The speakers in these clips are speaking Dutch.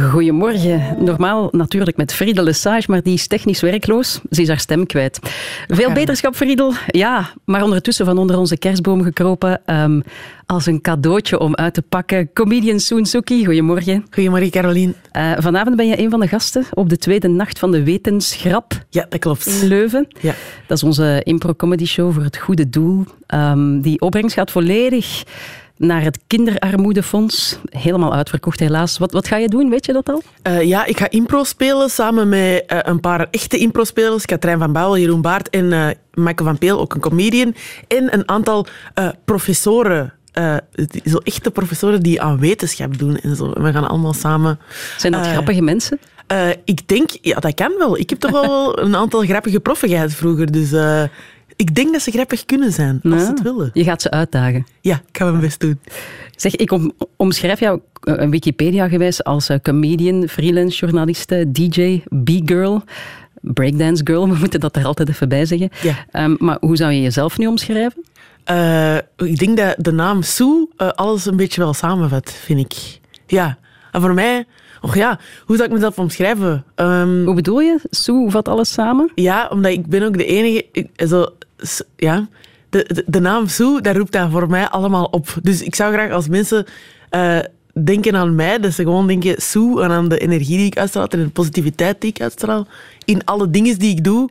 Goedemorgen. Normaal natuurlijk met Friedel Lesage, maar die is technisch werkloos. Ze is haar stem kwijt. Veel beterschap, Friedel. Ja, maar ondertussen van onder onze kerstboom gekropen. Um, als een cadeautje om uit te pakken. Comedian Soen Suki, goedemorgen. Goedemorgen, Caroline. Uh, vanavond ben je een van de gasten op de tweede nacht van de Wetenschap. Ja, dat klopt. In Leuven. Ja. Dat is onze impro-comedy show voor het goede doel. Um, die opbrengst gaat volledig naar het Kinderarmoedefonds. Helemaal uitverkocht, helaas. Wat, wat ga je doen? Weet je dat al? Uh, ja, ik ga impro spelen samen met uh, een paar echte impro-spelers. Katrijn van Bouwel, Jeroen Baart en uh, Michael van Peel, ook een comedian. En een aantal professoren. zo echte professoren die aan wetenschap doen en zo. We gaan allemaal samen... Zijn dat grappige mensen? ik denk, ja, dat kan wel. Ik heb toch wel een aantal grappige proffen gehad vroeger. Dus ik denk dat ze grappig kunnen zijn, als ze het willen. Je gaat ze uitdagen. Ja, ik ga mijn best doen. Zeg, ik om, omschrijf jou uh, Wikipedia-gewijs als uh, comedian, freelance journaliste, DJ, b-girl, breakdance girl. We moeten dat er altijd even bij zeggen. Ja. Um, maar hoe zou je jezelf nu omschrijven? Uh, ik denk dat de naam Sue alles een beetje wel samenvat, vind ik. Ja, en voor mij Och ja, hoe zou ik mezelf omschrijven? Um, hoe bedoel je? Sue vat alles samen? Ja, omdat ik ben ook de enige... Ik, zo, ja, de, de, de, naam Sue, dat roept daar voor mij allemaal op. Dus ik zou graag als mensen uh, denken aan mij, dat ze gewoon denken Sue en aan de energie die ik uitstraal en de positiviteit die ik uitstraal in alle dingen die ik doe.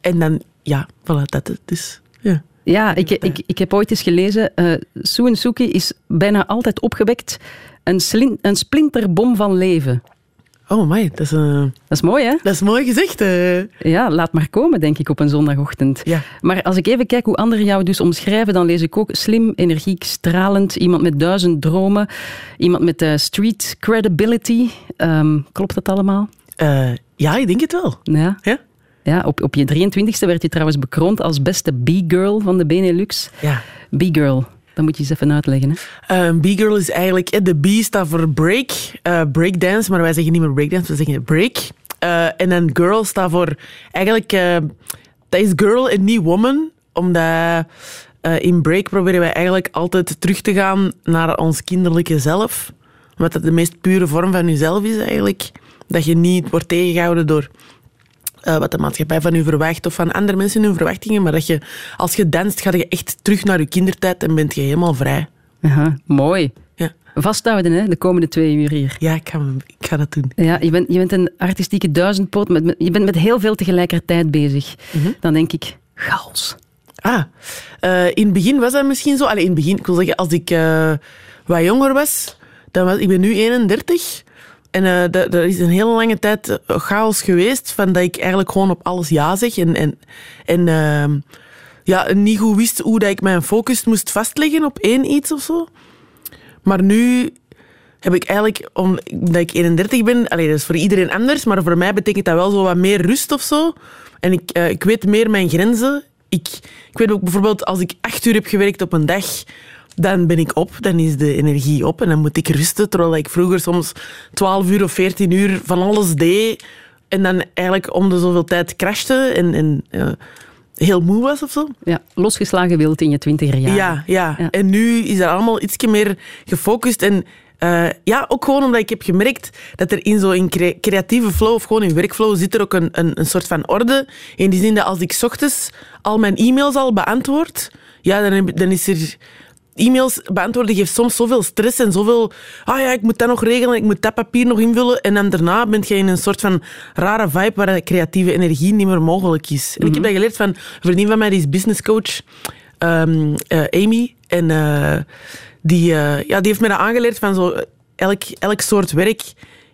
En dan, ja, voilà, dat het. Dus, ja. Ja, ik, ik, ik heb ooit eens gelezen, uh, Sue en Suki is bijna altijd opgewekt een, slin, een splinterbom van leven. Oh, my, dat is, uh... dat is mooi, hè? Dat is mooi gezegd. Uh... Ja, laat maar komen, denk ik, op een zondagochtend. Ja. Maar als ik even kijk hoe anderen jou dus omschrijven, dan lees ik ook slim, energiek, stralend, iemand met duizend dromen, iemand met uh, street credibility. Um, klopt dat allemaal? ja, ik denk het wel. Ja? Ja. Ja, op, op je 23e werd je trouwens bekroond als beste B-girl van de Benelux. Ja. B-girl. Dat moet je eens even uitleggen. Hè? Uh, B-girl is eigenlijk... De B staat voor break, uh, breakdance, maar wij zeggen niet meer breakdance, we zeggen break. Uh, en dan girl staat voor... Eigenlijk, dat is girl en niet woman, omdat... in break proberen wij eigenlijk altijd terug te gaan naar ons kinderlijke zelf. Omdat dat de meest pure vorm van jezelf is eigenlijk. Dat je niet wordt tegengehouden door uh, wat de maatschappij van u verwacht of van andere mensen hun verwachtingen. Maar dat je, als je danst, ga je echt terug naar je kindertijd en bent je helemaal vrij. Aha, mooi. Ja. Vasthouden, hè, de komende twee uur hier. Ja, ik ga, ik ga dat doen. Ja, je, bent, je bent een artistieke duizendpoot. Met, met, je bent met heel veel tegelijkertijd bezig. Mm -hmm. Dan denk ik, chaos. Ah, uh, in het begin was dat misschien zo. Allee, in het begin, ik wil zeggen, als ik uh, wat jonger was, dan was ik ben nu 31. En uh, er is een hele lange tijd chaos geweest, van dat ik eigenlijk gewoon op alles ja zeg. En, en, en uh, ja, niet goed wist hoe dat ik mijn focus moest vastleggen op één iets of zo. Maar nu heb ik eigenlijk, omdat ik 31 ben, allee, dat is voor iedereen anders, maar voor mij betekent dat wel zo wat meer rust of zo. En ik, uh, ik weet meer mijn grenzen. Ik, ik weet ook bijvoorbeeld, als ik acht uur heb gewerkt op een dag, dan ben ik op, dan is de energie op en dan moet ik rusten. Terwijl ik vroeger soms 12 uur of 14 uur van alles deed en dan eigenlijk om de zoveel tijd crashte en, en uh, heel moe was of zo. Ja, losgeslagen wild in je twintiger jaar. Ja, ja, ja. En nu is dat allemaal iets meer gefocust en uh, ja, ook gewoon omdat ik heb gemerkt dat er in zo'n cre creatieve flow of gewoon in werkflow zit er ook een, een, een soort van orde. In die zin dat als ik ochtends al mijn e-mails al beantwoord, ja, dan, heb, dan is er e-mails beantwoorden geeft soms zoveel stress en zoveel... Ah ja, ik moet dat nog regelen, ik moet dat papier nog invullen. En dan daarna ben je in een soort van rare vibe waar de creatieve energie niet meer mogelijk is. En ik heb dat geleerd van een vriendin van mij, die is businesscoach, um, uh, Amy. En uh, die, uh, ja, die heeft mij dat aangeleerd van zo... Elk, elk soort werk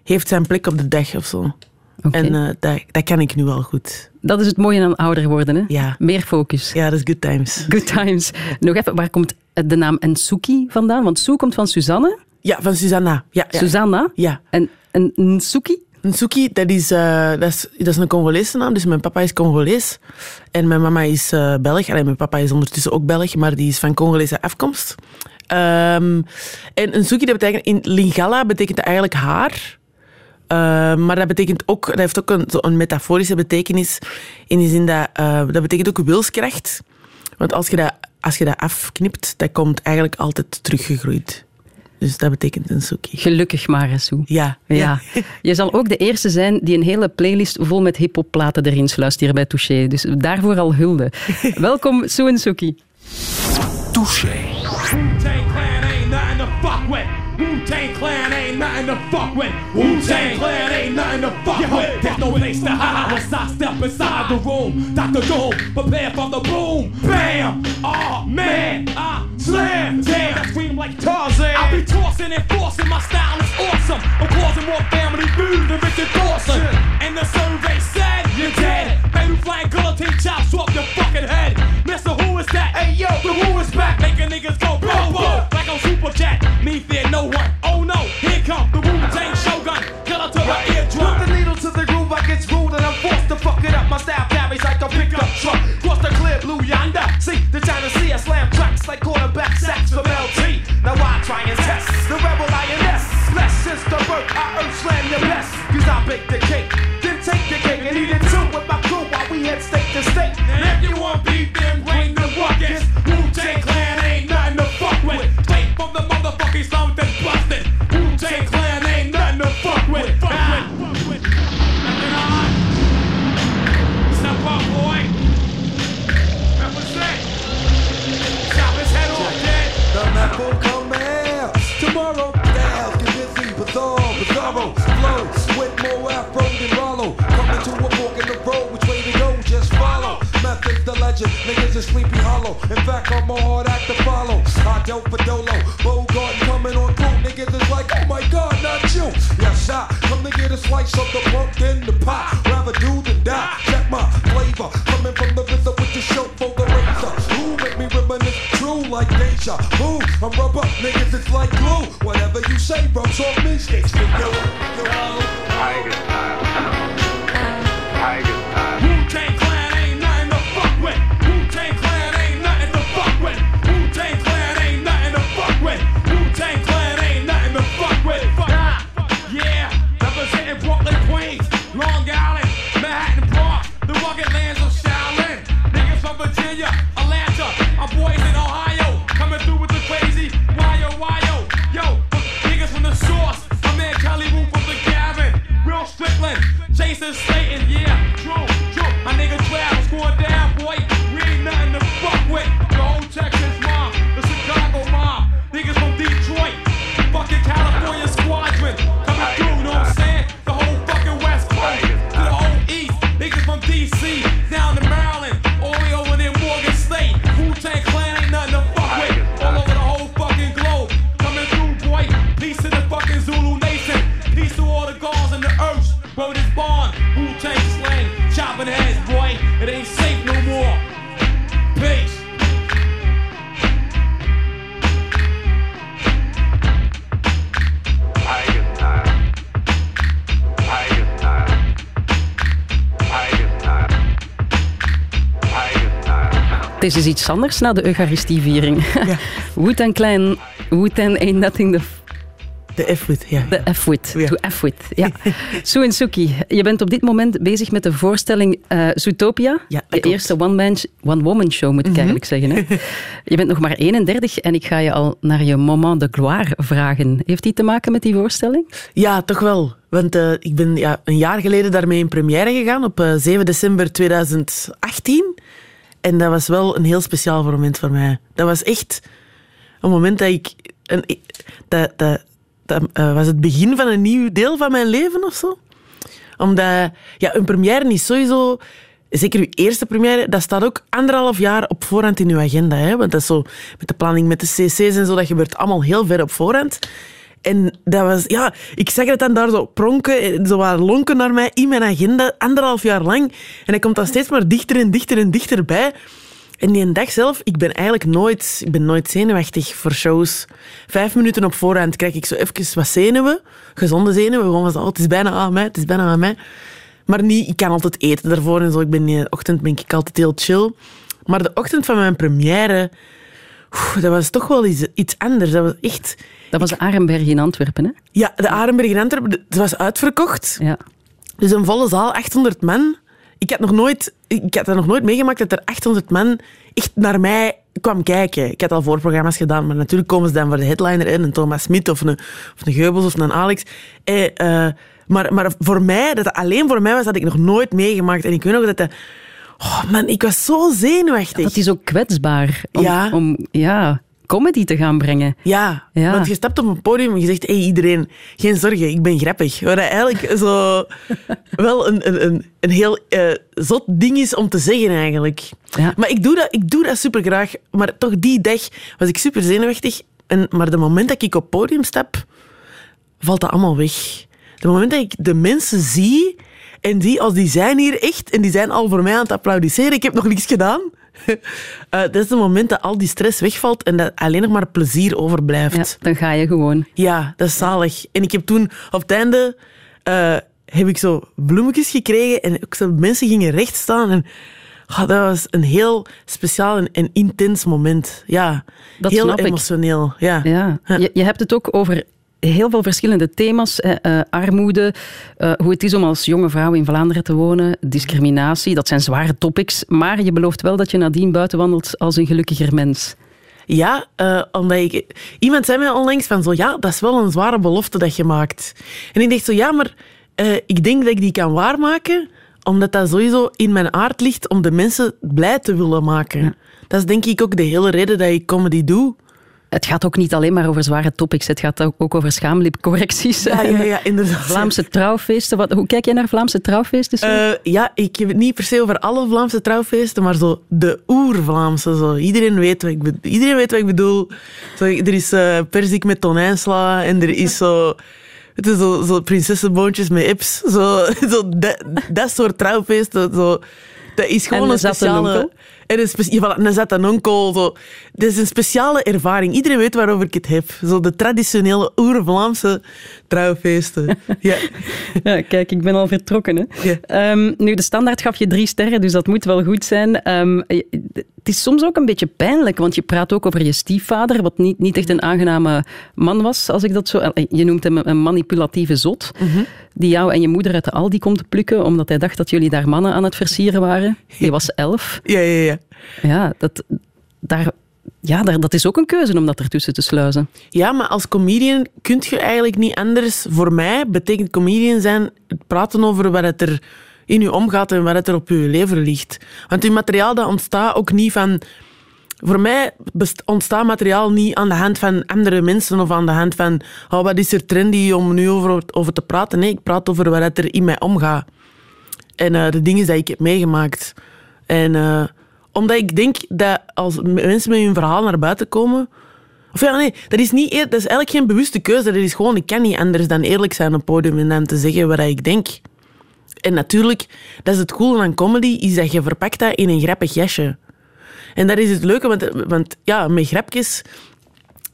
heeft zijn plek op de dag of zo. Okay. En uh, dat, dat kan ik nu wel goed. Dat is het mooie aan ouder worden, hè? Ja. Meer focus. Ja, dat is good times. Good times. Nog even, waar komt de naam Nsuki vandaan? Want Sue komt van Susanne. Ja, van Susanna. Ja, ja. Susanna? Ja. En, en Nsuki? Nsuki, dat is, uh, dat, is, dat is een Congolese naam. Dus mijn papa is Congolees. En mijn mama is uh, Belg. Allee, mijn papa is ondertussen ook Belg, maar die is van Congolese afkomst. Um, en Nsuki, dat betekent, in Lingala betekent dat eigenlijk haar. Uh, maar dat betekent ook, dat heeft ook een, een metaforische betekenis. In de zin dat, dat betekent ook wilskracht. Want als je, dat, als je dat afknipt, dat komt eigenlijk altijd teruggegroeid. Dus dat betekent een soekie. Gelukkig maar, Sue. Ja. Ja. Je zal ook de eerste zijn die een hele playlist vol met hip-hop-platen erin sluist hier bij Touché. Dus daarvoor al hulde. Welkom, Sue en Suki. Touché. Wu-Tang Clan ain't nothing to fuck with. Wu-Tang Clan ain't nothing to fuck with. Wu-Tang Clan ain't nothing to fuck with. There's no place to hide once I step inside the room. Dr. Doom, prepare for the boom. Bam! Oh man, I slam. Damn, I scream like Tarzan. I be tossing and forcing. My style is awesome. I'm causing more family food than Richard Dawson. And the survey said you're dead. Baby flying guillotine chops off your fucking head. Mister, who is that? Hey yo, the who is back? Making niggas go boom boom like on Super Jet. Me fear no one. Oh no, come the Wu Tang Shogun. Killer to my eardrum. Put the needle to the groove, I get screwed and I'm forced to fuck it up. My style carries like a pickup truck. Cross the clear blue yonder. See the China Sea, I slam tracks like quarterback sacks from LT. Now I try and test the rebel lioness. Less since the birth, I earth slam your best. Cause I bake the cake, then take the cake and eat it too with my crew while we head state to state. And if you want beef, then bring the ruckus. Wu Tang Clan ain't nothing to fuck with. Straight from the motherfucking slum Flow with more afro than Rollo. Coming to a fork in the road, which way to go? Just follow. Methods the legend, niggas is sleepy hollow. In fact, I'm a hard act to follow. I dope for Dolo, Bogart coming on through. Niggas is like, oh my god, not you. Yes, I come to get a slice of the pumpkin, the pie. Rather do than die. Check my flavor, coming from the deja? I'm rubber, niggas, it's like glue. Whatever you say, rubs off me, sticks to you. Tiger style. Tiger Anders na de Eucharistieviering. Ja. Wu-Tang Clan, Wu-Tang ain't nothing to De F-wit, ja. De F-wit, Ja. to F-wit. Ja. Sue en Suki, je bent op dit moment bezig met de voorstelling eh Zootopia. Ja, de eerste one-man one-woman show, moet ik eigenlijk zeggen. Hè? Je bent nog maar 31 en ik ga je al naar je moment de gloire vragen. Heeft die te maken met die voorstelling? Ja, toch wel. Want eh, ik ben ja, een jaar geleden daarmee in première gegaan, op eh, 7 december 2018. En dat was wel een heel speciaal moment voor mij. Dat was echt een moment dat ik... Een, dat dat, dat eh, was het begin van een nieuw deel van mijn leven of zo. Omdat ja, een première is sowieso... Zeker uw eerste première, dat staat ook anderhalf jaar op voorhand in uw agenda. Hè? Want dat is zo met de planning met de cc's en zo, dat gebeurt allemaal heel ver op voorhand. En dat was, ja, ik zag het dan daar zo pronken, en zo wat lonken naar mij in mijn agenda, anderhalf jaar lang. En hij komt dan steeds maar dichter en dichter en dichterbij. En die dag zelf, ik ben eigenlijk nooit, ik ben nooit zenuwachtig voor shows. Vijf minuten op voorhand krijg ik zo even wat zenuwen, gezonde zenuwen. Gewoon van, oh, het is bijna aan mij, het is bijna aan mij. Maar niet, ik kan altijd eten daarvoor en zo. Ik ben, de ochtend ben ik altijd heel chill. Maar de ochtend van mijn première, oeh, dat was toch wel iets, iets anders. Dat was echt... Dat was de Arenberg in Antwerpen, hè? Ja, de Arenberg in Antwerpen, het was uitverkocht. Ja. Dus een volle zaal, 800 man. Ik had, nog nooit, ik had dat nog nooit meegemaakt dat er 800 man echt naar mij kwam kijken. Ik had al voorprogramma's gedaan, maar natuurlijk komen ze dan voor de headliner in. Een Thomas Smit of een, of een Geubels of een Alex. Eh, eh, maar, maar voor mij, dat alleen voor mij was, had ik nog nooit meegemaakt. En ik weet nog dat dat... Oh man, ik was zo zenuwachtig. Dat is ook kwetsbaar om Ja. om ja, comedy te gaan brengen. Ja, Ja. want je stapt op een podium en je zegt, hey, iedereen, geen zorgen, ik ben grappig. Wat eigenlijk zo wel een, een, een, een heel eh, zot ding is om te zeggen eigenlijk. Ja. Maar ik doe dat, ik doe dat super graag. Maar toch die dag was ik super zenuwachtig. En, maar de moment dat ik op podium stap, valt dat allemaal weg. De moment dat ik de mensen zie en die, als die zijn hier echt en die zijn al voor mij aan het applaudisseren, ik heb nog niks gedaan. Eh, dat is het moment dat al die stress wegvalt en dat alleen nog maar plezier overblijft. Ja, dan ga je gewoon. Ja, dat is zalig. En ik heb toen op het einde eh, heb ik zo bloemetjes gekregen en ook zo mensen gingen recht staan. En, dat was een heel speciaal en, en intens moment. Ja, Dat heel ik. emotioneel. Ja. Ja. Ja. Je, je hebt het ook over heel veel verschillende thema's. hè, eh, armoede, eh, hoe het is om als jonge vrouw in Vlaanderen te wonen, discriminatie. Dat zijn zware topics. Maar je belooft wel dat je nadien buiten wandelt als een gelukkiger mens. Ja, eh, omdat ik... Iemand zei mij onlangs van zo, ja, dat is wel een zware belofte dat je maakt. En ik dacht zo, ja, maar ik denk dat ik die kan waarmaken, omdat dat sowieso in mijn aard ligt om de mensen blij te willen maken. Dat is denk ik ook de hele reden dat ik comedy doe. Het gaat ook niet alleen maar over zware topics. Het gaat ook over schaamlipcorrecties. Ja, ja, ja, inderdaad. Vlaamse trouwfeesten. Wat, hoe kijk jij naar Vlaamse trouwfeesten? Eh, ja, ik heb het niet per se over alle Vlaamse trouwfeesten, maar zo de oer-Vlaamse. Zo. Iedereen, weet wat ik bedoel. Iedereen weet wat ik bedoel. Zo, er is eh perzik met tonijnsla en er is zo... Het is zo, zo prinsessenboontjes met ips. Zo, zo dat, dat soort trouwfeesten. Zo. Dat is gewoon En een speciale... En een, ja, voilà, een zat en onkel. Zo. Dat is een speciale ervaring. Iedereen weet waarover ik het heb. Zo de traditionele oer-Vlaamse trouwfeesten. ja. Ja, kijk, ik ben al vertrokken. Hè. Ja. Ehm, nu, de standaard gaf je drie sterren, dus dat moet wel goed zijn. Ehm, je- het is soms ook een beetje pijnlijk, want je praat ook over je stiefvader, wat niet, niet echt een aangename man was, als ik dat zo... eh, Je noemt hem een manipulatieve zot, die jou en je moeder uit de Aldi komt te plukken, omdat hij dacht dat jullie daar mannen aan het versieren waren. Je was elf. Ja, ja, ja. Ja, dat, daar, ja dat is ook een keuze om dat ertussen te sluizen. Ja, maar als comedian kun je eigenlijk niet anders. Voor mij betekent comedian zijn het praten over wat het er in je omgaat en wat het er op je lever ligt. Want je materiaal dat ontstaat ook niet van... Voor mij ontstaat materiaal niet aan de hand van andere mensen of aan de hand van oh, wat is er trendy om nu over, over te praten. Nee, ik praat over wat er in mij omgaat. En eh, de dingen die ik heb meegemaakt. En eh, omdat ik denk dat als mensen met hun verhaal naar buiten komen... Of ja, nee, dat is, niet, eer- dat is eigenlijk geen bewuste keuze. Dat is gewoon, ik kan niet anders dan eerlijk zijn op het podium en dan te zeggen wat ik denk. En natuurlijk, dat is het coole aan comedy, is dat je verpakt dat in een grappig jasje. En dat is het leuke, want, want ja, met grapjes...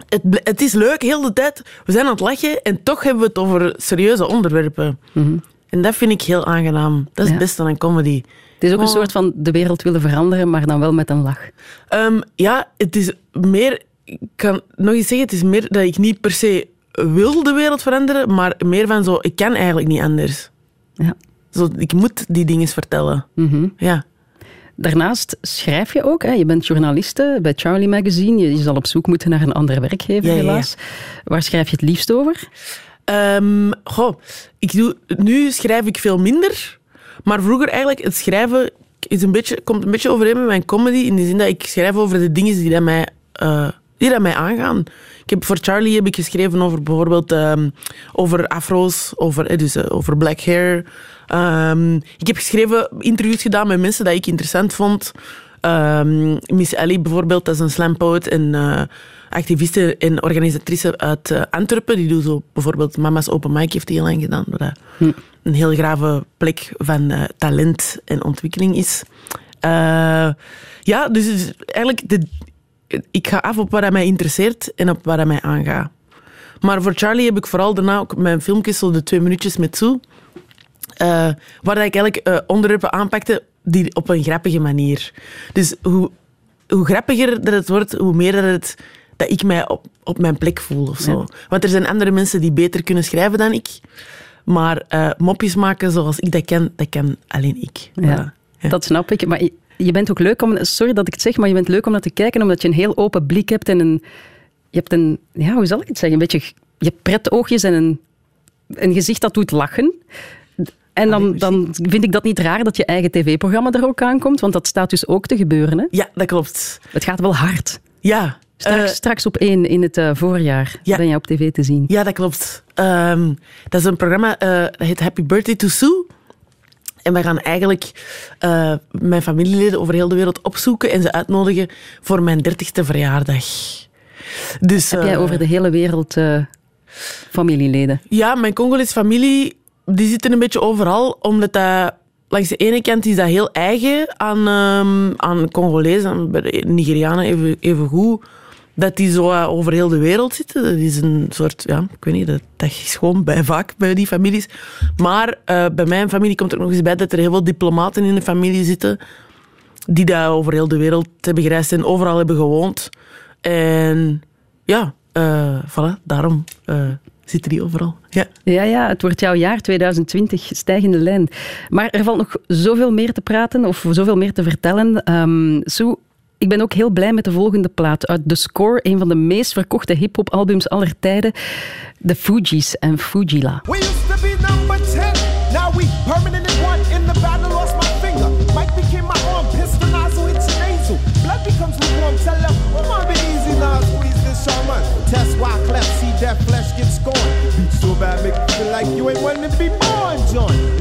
Het, het is leuk, heel de tijd. We zijn aan het lachen en toch hebben we het over serieuze onderwerpen. En dat vind ik heel aangenaam. Dat is Ja. het beste aan comedy. Het is ook een Oh. soort van de wereld willen veranderen, maar dan wel met een lach. Ehm, ja, het is meer... Ik kan nog eens zeggen, het is meer dat ik niet per se wil de wereld veranderen, maar meer van zo, ik kan eigenlijk niet anders. Ja. Zo, ik moet die dingen vertellen. Mhm. Ja. Daarnaast schrijf je ook. Hè? Je bent journaliste bij Charlie Magazine. Je, zal op zoek moeten naar een andere werkgever, Ja, ja, ja. helaas. Waar schrijf je het liefst over? Ehm, goh, ik doe, nu schrijf ik veel minder, maar vroeger eigenlijk, het schrijven is een beetje, komt een beetje overeen met mijn comedy, in de zin dat ik schrijf over de dingen die dat mij, eh, die dat mij aangaan. Ik heb, voor Charlie heb ik geschreven over bijvoorbeeld ehm, over afro's, over, eh, dus, eh, over black hair. Ehm, ik heb geschreven, interviews gedaan met mensen die ik interessant vond. Ehm, Miss Ellie bijvoorbeeld, dat is een slam poet en eh, activiste en organisatrice uit Antwerpen. Die doet zo bijvoorbeeld Mama's Open Mic heeft die heel lang gedaan. Dat een heel grave plek van eh, talent en ontwikkeling is. Eh, ja, dus eigenlijk de, ik ga af op wat mij interesseert en op wat mij aangaat. Maar voor Charlie heb ik vooral daarna ook mijn filmpjes, zo de twee minuutjes met Sue, eh, waar dat ik eigenlijk onderwerpen aanpakte die op een grappige manier. Dus hoe, hoe grappiger dat het wordt, hoe meer dat, het, dat ik mij op, op mijn plek voel of zo. Want er zijn andere mensen die beter kunnen schrijven dan ik. Maar eh, mopjes maken zoals ik dat kan, dat kan alleen ik. Ja. Dat snap ik. Maar je, bent ook leuk om... Sorry dat ik het zeg, maar je bent leuk om naar te kijken omdat je een heel open blik hebt en een... Je hebt een... Ja, hoe zal ik het zeggen? Een beetje... Je hebt pretoogjes en een, een gezicht dat doet lachen. En dan, dan vind ik dat niet raar dat je eigen tv-programma er ook aankomt, want dat staat dus ook te gebeuren. Hè? Ja, dat klopt. Het gaat wel hard. Ja. Straks, eh, straks op één in het eh, voorjaar Ja. ben je op tv te zien. Ja, dat klopt. Ehm, dat is een programma, eh, dat heet Happy Birthday to Sue. En we gaan eigenlijk mijn familieleden over heel de wereld opzoeken en ze uitnodigen voor mijn dertigste verjaardag. Dus, Heb jij over de hele wereld familieleden? Ja, mijn Congolese familie die zitten een beetje overal, omdat dat... Langs de ene kant is dat heel eigen aan, ehm aan Congolezen, Nigerianen even, even goed, dat die zo eh, over heel de wereld zitten. Dat is een soort, ja, ik weet niet, dat, is gewoon bij, vaak bij die families. Maar eh, bij mijn familie komt er nog eens bij dat er heel veel diplomaten in de familie zitten, die daar over heel de wereld hebben gereisd en overal hebben gewoond. En ja, eh voilà, daarom zitten die overal. Ja. Ja, ja, het wordt jouw jaar 2020, stijgende lijn. Maar er valt nog zoveel meer te praten of zoveel meer te vertellen. Ehm Sue, ik ben ook heel blij met de volgende plaat uit The Score, een van de meest verkochte hip-hop albums aller tijden. De Fugees en Fugila. We used to be number 10. Now we permanent in. In the battle, lost my finger. Mike became my arm. Pistol nozzle your nasal. Blood becomes lukewarm. Tell them, I'm on be easy now. Squeeze this shaman. Test why cleft. See that flesh get scorned. Beat so bad, make feel like you ain't wanting to be born, John.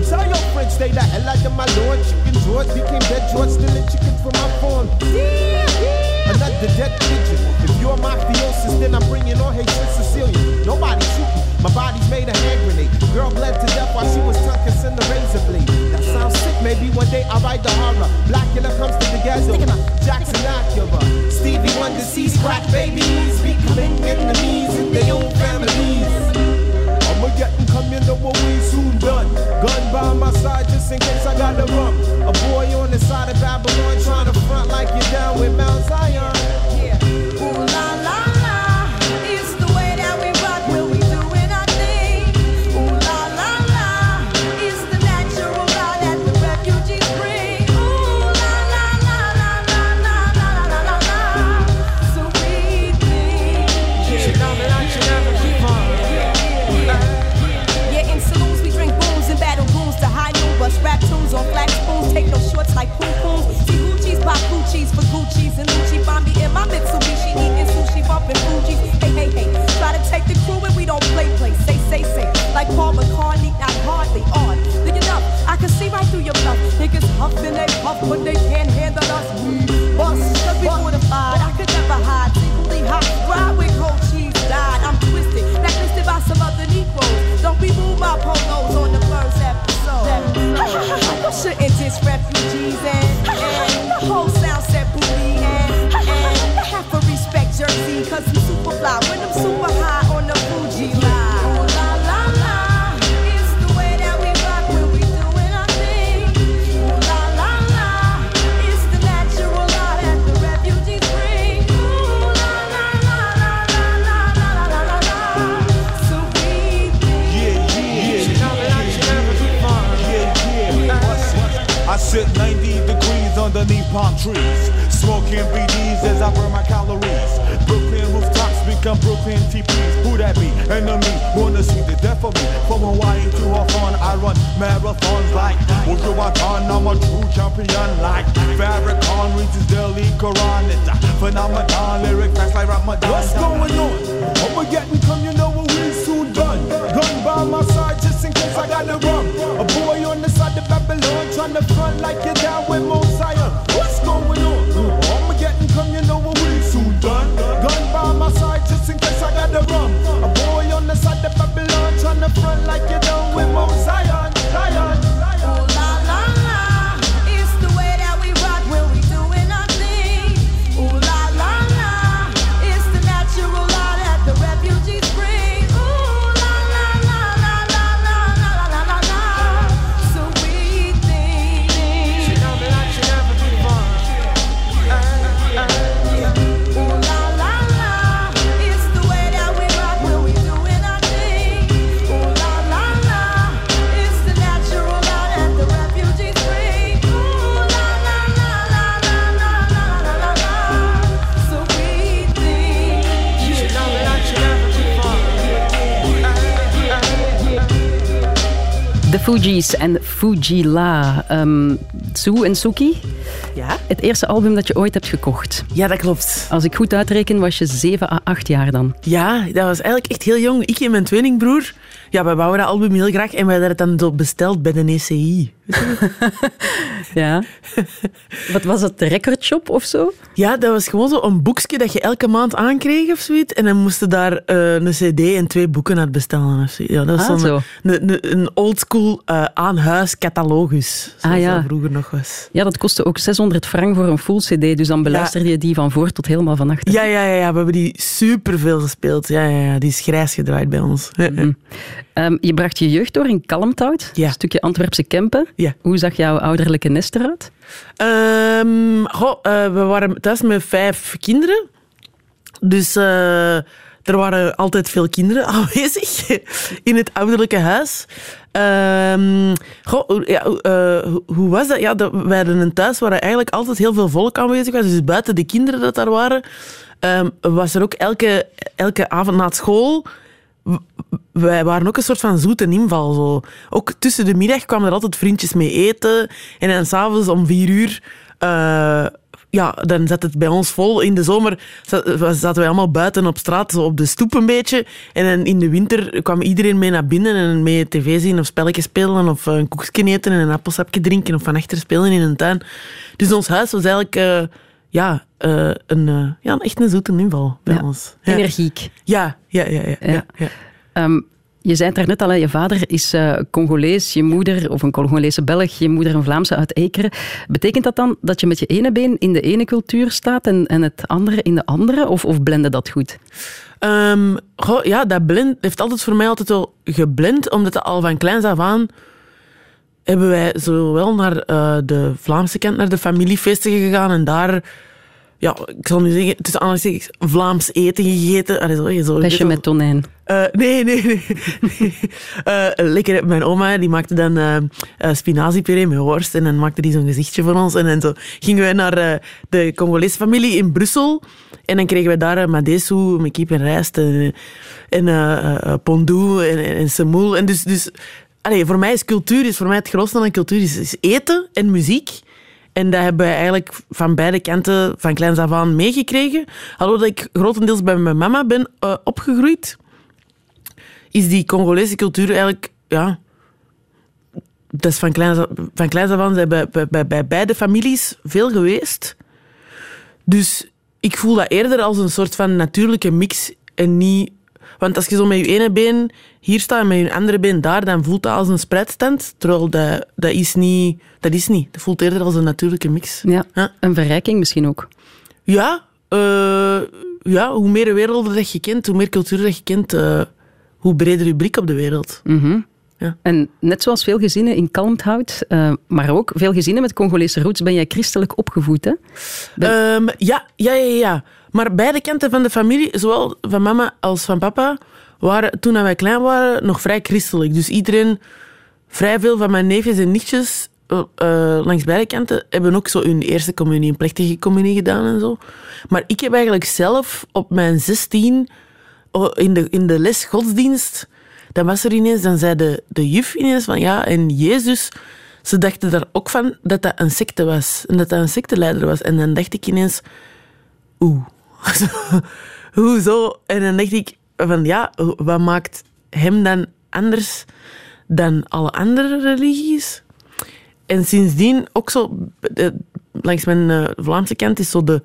And tell your friends, stay the hell out of my lord. Chicken George became dead George, stealing chickens from my farm. Another dead pigeon. If you're mafiosis, then I'm bringing on Haitian Sicilian. Nobody shooting. My body's made a hand grenade. Girl bled to death while she was tongue kissing the razor blade. That sounds sick. Maybe one day I'll write the horror. Blackula comes to the ghetto. Jackson Acura. Stevie Wonder sees crack babies becoming enemies in their own families. Come, you know what we soon done. Gun by my side just in case I got the run. A boy on the side of Babylon trying to front like you're down with Mount Zion. up in Fuji. Sit 90 degrees underneath palm trees, smoking BDs become Brooklyn TPs. Who that be? Enemy wanna see the death of me. From Hawaii to Hawthorne, I run marathons like Wojo Watan. I'm a true champion like Farrakhan reads Delhi Quran. It's a phenomenon, lyric facts like Ramadan. What's going on? I'ma come, you know what we soon done. Gun by my side just in case I gotta run. A boy on the side of Babylon trying to front like you're down with Mount Fugees en Fujila. Ehm um, Sue en Suki, Ja? het eerste album dat je ooit hebt gekocht. Ja, dat klopt. Als ik goed uitreken, was je 7 à 8 jaar dan. Ja, dat was eigenlijk echt heel jong. Ik en mijn tweelingbroer, ja, wij wouden dat album heel graag en wij hadden het dan besteld bij de ECI. Ja. Wat was het, de recordshop of zo? Ja, dat was gewoon zo een boekje dat je elke maand aankreeg of zoiets. En dan moesten daar eh, een cd en twee boeken uit bestellen. Of zo. Ja, dat was Ah, zo'n- zo. een, een, een oldschool eh aan-huis catalogus, zoals Ah, ja. dat vroeger nog was. Ja, dat kostte ook 600 frank voor een full cd, dus dan beluisterde je die van voor tot helemaal van achter. Ja, ja, ja, ja, we hebben die superveel gespeeld. Ja, ja, ja, die is grijs gedraaid bij ons. Ehm, je bracht je jeugd door in Kalmthout, Ja. een stukje Antwerpse Kempen. Hoe zag jouw ouderlijke nest eruit? Goh, eh, we waren thuis met vijf kinderen. Dus eh, er waren altijd veel kinderen aanwezig in het ouderlijke huis. Ehm, goh, ja, eh, hoe- was dat? Ja? Wij hadden een thuis waar eigenlijk altijd heel veel volk aanwezig was. Dus buiten de kinderen dat daar waren, ehm, was er ook elke, elke avond na school wij waren ook een soort van zoete inval. Zo. Ook tussen de middag kwamen er altijd vriendjes mee eten. En dan s'avonds om vier uur... eh, ja, dan zat het bij ons vol. In de zomer za- zaten wij allemaal buiten op straat, op de stoep een beetje. En in de winter kwam iedereen mee naar binnen en mee tv zien of spelletjes spelen of eh, een koekje eten en een appelsapje drinken of van achter spelen in een tuin. Dus ons huis was eigenlijk eh, ja, eh, een, eh, ja, echt een zoete inval bij Ja. ons. Ja. Energiek. Ja, ja, ja. ja, ja, Ja. Je zei het daarnet al, je vader is eh, Congolees, je moeder, of een Congolese Belg, je moeder een Vlaamse uit Ekeren. Betekent dat dan dat je met je ene been in de ene cultuur staat en, en het andere in de andere? Of, of blende dat goed? Ehm, goh, ja, dat blend heeft altijd voor mij altijd wel geblend, omdat het al van kleins af aan hebben wij zowel naar eh, de Vlaamse kant, naar de familiefeesten gegaan en daar, ja, ik zal nu zeggen, tussen aanhalingstekens, Vlaams eten gegeten. Allee, zo, zo, Besje zo- met tonijn. Eh, nee, nee, nee. Eh, lekker, mijn oma die maakte dan eh eh, spinaziepuree met worst en dan maakte die zo'n gezichtje voor ons. En dan zo gingen wij naar de Congolese familie in Brussel en dan kregen wij daar uh, madesu met en rijst en, en pondu en, en, en semoel. En dus, dus allee, voor mij is cultuur, is voor mij het grootste aan cultuur, is, eten en muziek. En dat hebben wij eigenlijk van beide kanten van kleins af aan meegekregen. Alhoewel ik grotendeels bij mijn mama ben opgegroeid is die Congolese cultuur eigenlijk, ja, dat is van kleins, af- van kleins af aan zijn bij, bij, beide families veel geweest. Dus ik voel dat eerder als een soort van natuurlijke mix en niet... Want als je zo met je ene been hier staat en met je andere been daar, dan voelt dat als een spreidstand. Terwijl dat, dat is niet... Dat is niet. Dat voelt eerder als een natuurlijke mix. Ja, Ja. een verrijking misschien ook. Ja, eh, ja, hoe meer werelden dat je kent, hoe meer cultuur dat je kent, eh, hoe breder je blik op de wereld. Ja. En net zoals veel gezinnen in Kalmthout, eh, maar ook veel gezinnen met Congolese roots, ben jij christelijk opgevoed, hè? Ehm, ja, ja, ja, ja. Maar beide kanten van de familie, zowel van mama als van papa, waren toen wij klein waren nog vrij christelijk. Dus iedereen, vrij veel van mijn neefjes en nichtjes eh, eh, langs beide kanten, hebben ook zo hun eerste communie, een plechtige communie gedaan en zo. Maar ik heb eigenlijk zelf op mijn 16 oh, in de, in de les godsdienst, dan was er ineens, dan zei de, de juf ineens van ja, en Jezus, ze dachten daar ook van dat dat een secte was. En dat dat een secteleider was. En dan dacht ik ineens, oeh, hoezo? En dan dacht ik van ja, wat maakt hem dan anders dan alle andere religies? En sindsdien ook zo, de- langs mijn eh, Vlaamse kant is zo de,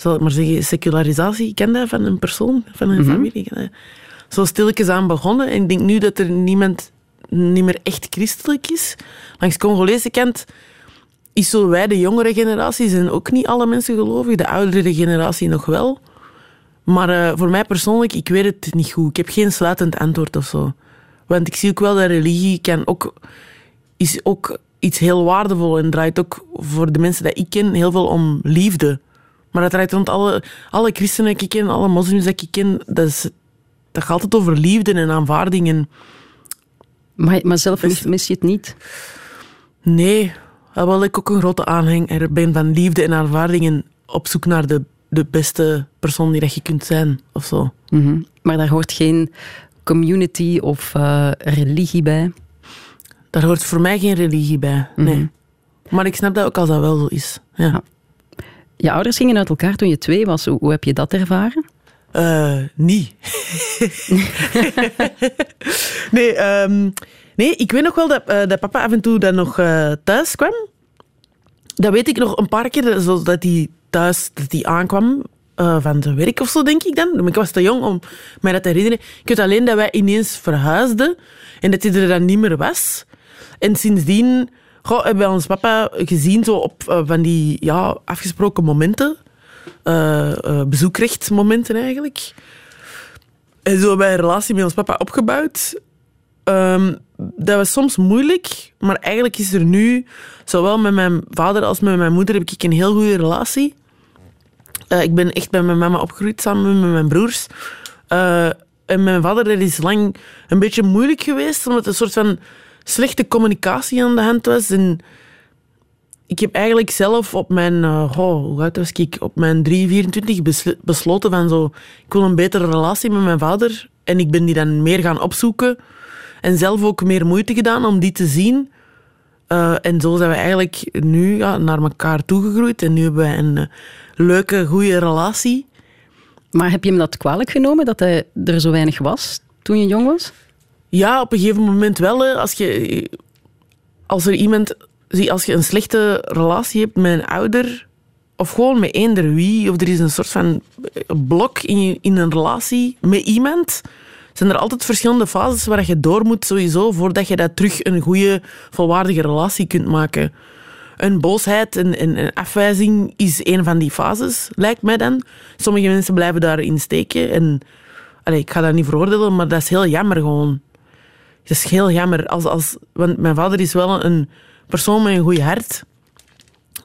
zal ik maar zeggen, secularisatie. Ik ken dat van een persoon, van een familie. Ik ken dat. Zo stilletjes aan begonnen. En ik denk nu dat er niemand niet meer echt christelijk is. Langs Congolese kant is zo wij, de jongere generatie, zijn ook niet alle mensen gelovig. De oudere generatie nog wel. Maar eh, voor mij persoonlijk, ik weet het niet goed. Ik heb geen sluitend antwoord of zo. Want ik zie ook wel dat religie kan ook, is ook iets heel waardevol en draait ook voor de mensen die ik ken heel veel om liefde. Maar dat draait rond alle, alle christenen die ik ken, alle moslims die ik ken. Dat, is, dat gaat altijd over liefde en aanvaarding. En Maar, maar zelf Is- mis je het niet. nee, alhoewel ik ook een grote aanhanger ben van liefde en aanvaarding en op zoek naar de, de beste persoon die dat je kunt zijn. Of zo. Mhm. Maar daar hoort geen community of eh, religie bij. Daar hoort voor mij geen religie bij. Nee. Maar ik snap dat ook als dat wel zo is. Ja. Ja. Je ouders gingen uit elkaar toen je twee was. Hoe, hoe heb je dat ervaren? Eh, niet. nee, ehm, nee, ik weet nog wel dat, eh, dat papa af en toe dan nog eh, thuis kwam. Dat weet ik nog een paar keer, dat- hij thuis dat hij aankwam van zijn werk of zo, denk ik dan. Ik was te jong om mij dat te herinneren. Ik weet alleen dat wij ineens verhuisden en dat hij er dan niet meer was. En sindsdien goh, hebben wij ons papa gezien zo op eh, van die ja, afgesproken momenten. Eh, eh, bezoekrechtsmomenten eigenlijk. En zo hebben wij een relatie met ons papa opgebouwd. Ehm, dat was soms moeilijk, maar eigenlijk is er nu, zowel met mijn vader als met mijn moeder, heb ik een heel goede relatie. Ik ben echt bij mijn mama opgegroeid samen met mijn broers. En mijn vader is lang een beetje moeilijk geweest, omdat een soort van slechte communicatie aan de hand was. En ik heb eigenlijk zelf op mijn, eh, oh, was ik? Op mijn 3, 24 besl- besloten van zo, ik wil een betere relatie met mijn vader. En ik ben die dan meer gaan opzoeken. En zelf ook meer moeite gedaan om die te zien. Eh, en zo zijn we eigenlijk nu ja, naar elkaar toegegroeid. En nu hebben we een eh, leuke, goede relatie. Maar heb je hem dat kwalijk genomen dat hij er zo weinig was toen je jong was? Ja, op een gegeven moment wel. Hè, als, je, als er iemand... zie, Als je een slechte relatie hebt met een ouder... Of gewoon met eender wie... Of er is een soort van blok in, in een relatie met iemand... Zijn er altijd verschillende fases waar je door moet sowieso... Voordat je dat terug een goede, volwaardige relatie kunt maken. Een boosheid en, en, en afwijzing is een van die fases, lijkt mij dan. Sommige mensen blijven daarin steken. En, ik ga dat niet veroordelen, maar dat is heel jammer gewoon. Het is heel jammer. Als, als, want mijn vader is wel een persoon met een goed hart.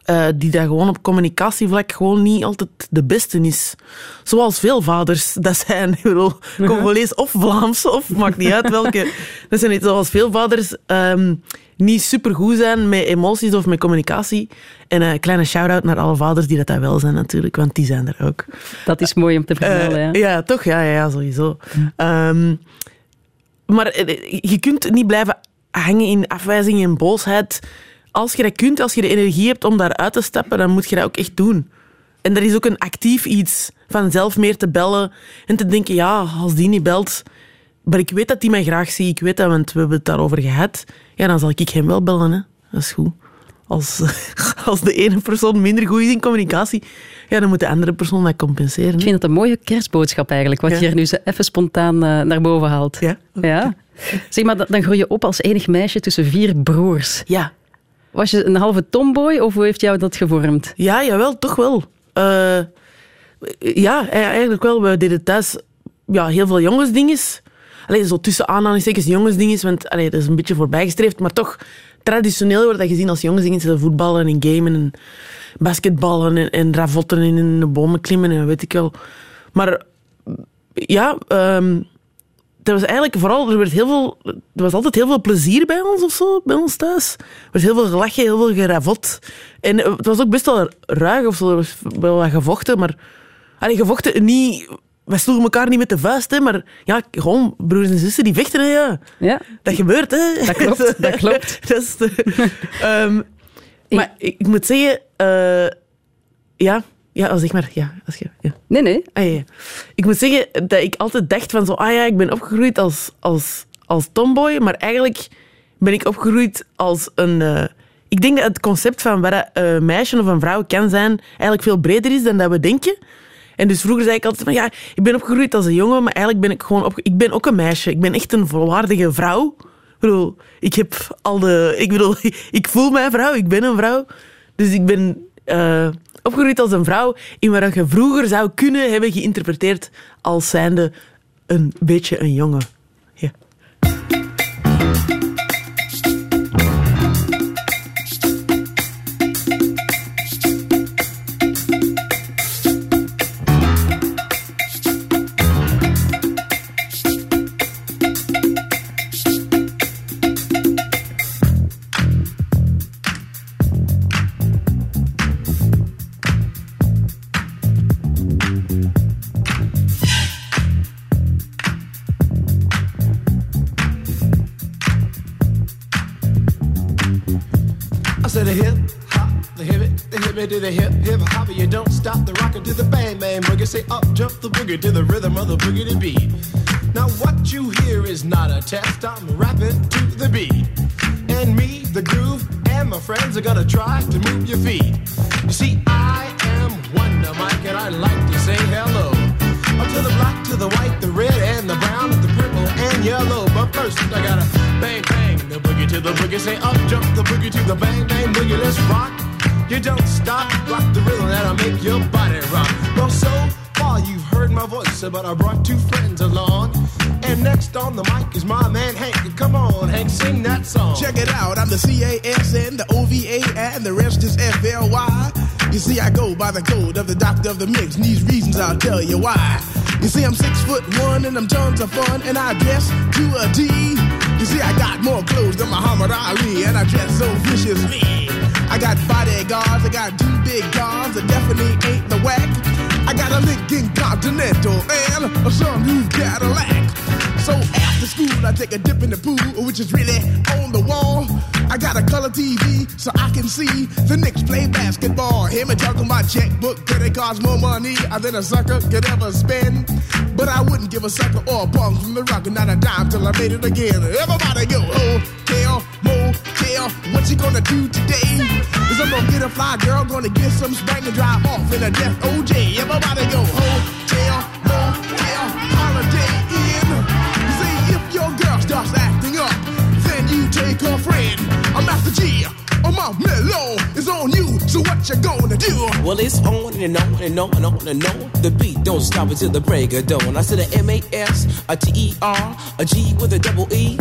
eh, die daar gewoon op communicatievlak gewoon niet altijd de beste is. Zoals veel vaders dat zijn. Ik bedoel, Congolees of Vlaams, of maakt niet uit welke. Dat zijn niet zoals veel vaders ehm, niet supergoed zijn met emoties of met communicatie. En een kleine shout-out naar alle vaders die dat daar wel zijn natuurlijk, want die zijn er ook. Dat is mooi om te. Eh, ja. ja, toch? Ja, ja, ja sowieso. Ehm, maar eh, je kunt niet blijven hangen in afwijzing en boosheid. Als je dat kunt, als je de energie hebt om daaruit te stappen, dan moet je dat ook echt doen. En dat is ook een actief iets van zelf meer te bellen en te denken, ja, als die niet belt, maar ik weet dat die mij graag ziet, ik weet dat, want we hebben het daarover gehad, ja, dan zal ik hem wel bellen. Dat is goed. Als, als de ene persoon minder goed is in communicatie, ja, dan moet de andere persoon dat compenseren. Ik vind dat een mooie kerstboodschap eigenlijk, wat Ja. je er nu zo even spontaan eh, naar boven haalt. Ja. ja. Zeg maar, dan- dan groei je op als enig meisje tussen vier broers. Ja. Was je een halve tomboy of hoe heeft jou dat gevormd? Ja, jawel, toch wel. Eh, ja, e- eigenlijk wel. We deden thuis ja, heel veel jongensdinges. Alleen zo tussen aanhalingstekens jongensdinges, want allee, dat is een beetje voorbijgestreefd, maar toch traditioneel wordt dat gezien als jongensdinges. zo Voetballen en gamen en basketballen en, en ravotten en in de bomen klimmen en weet ik wel. Maar ja, ehm, dat was eigenlijk vooral, er, werd heel veel, er was altijd heel veel plezier bij ons of zo, bij ons thuis. Er werd heel veel gelachen, heel veel geravot. En eh, het was ook best wel ruig of zo, er was wel wat gevochten, maar... Allee, gevochten niet... Wij sloegen elkaar niet met de vuist, hè, maar ja, gewoon broers en zussen die vechten, hè, ja. Ja, Dat gebeurt, hè. Dat klopt, dat klopt. dat is Ehm, maar ik, ik moet zeggen... eh, ja, ja, zeg maar. Ja, als je, ja. nee, nee. Ah, ja. Ik moet zeggen dat ik altijd dacht van zo, ah ja, ik ben opgegroeid als, als, als tomboy, maar eigenlijk ben ik opgegroeid als een... eh, ik denk dat het concept van wat een meisje of een vrouw kan zijn eigenlijk veel breder is dan dat we denken. En dus vroeger zei ik altijd van, ja, ik ben opgegroeid als een jongen, maar eigenlijk ben ik gewoon ik ben ook een meisje. Ik ben echt een volwaardige vrouw. Ik heb al de... Ik bedoel, ik voel mij vrouw, ik ben een vrouw. Dus ik ben eh, opgegroeid als een vrouw in waar je vroeger zou kunnen hebben geïnterpreteerd als zijnde een beetje een jongen. Ja. The hip hip hopper. You don't stop the rocker to the bang bang boogie. Say up jump the boogie to the rhythm of the boogie to beat. Now what you hear is not a test. I'm rapping to the beat, and me, the groove, and my friends are gonna try to move your feet. The mix, and these reasons I'll tell you why. You see, I'm six foot one, and I'm tons of fun, and I dress to a T. You see, I got more clothes than Muhammad Ali, and I dress so viciously. I got bodyguards, I got two big guns, that definitely ain't the whack. I got a Lincoln Continental and a sunroof Cadillac. So after school, I take a dip in the pool, which is really on the wall. I got a color TV so I can see the Knicks play basketball. Him and talking my checkbook, could it cost more money uh, than a sucker could ever spend? But I wouldn't give a sucker or a punk from the rock and not a dime till I made it again. Everybody go, oh, hotel, motel, what you gonna do today? Is I'm gonna get a fly girl, gonna get some spank and drive off in a death OJ. Everybody go, hotel, you gonna do? Well, it's on and on and on and on and on. The beat don't stop until the break of dawn. I said a M A S, a T E R, a G with a double E.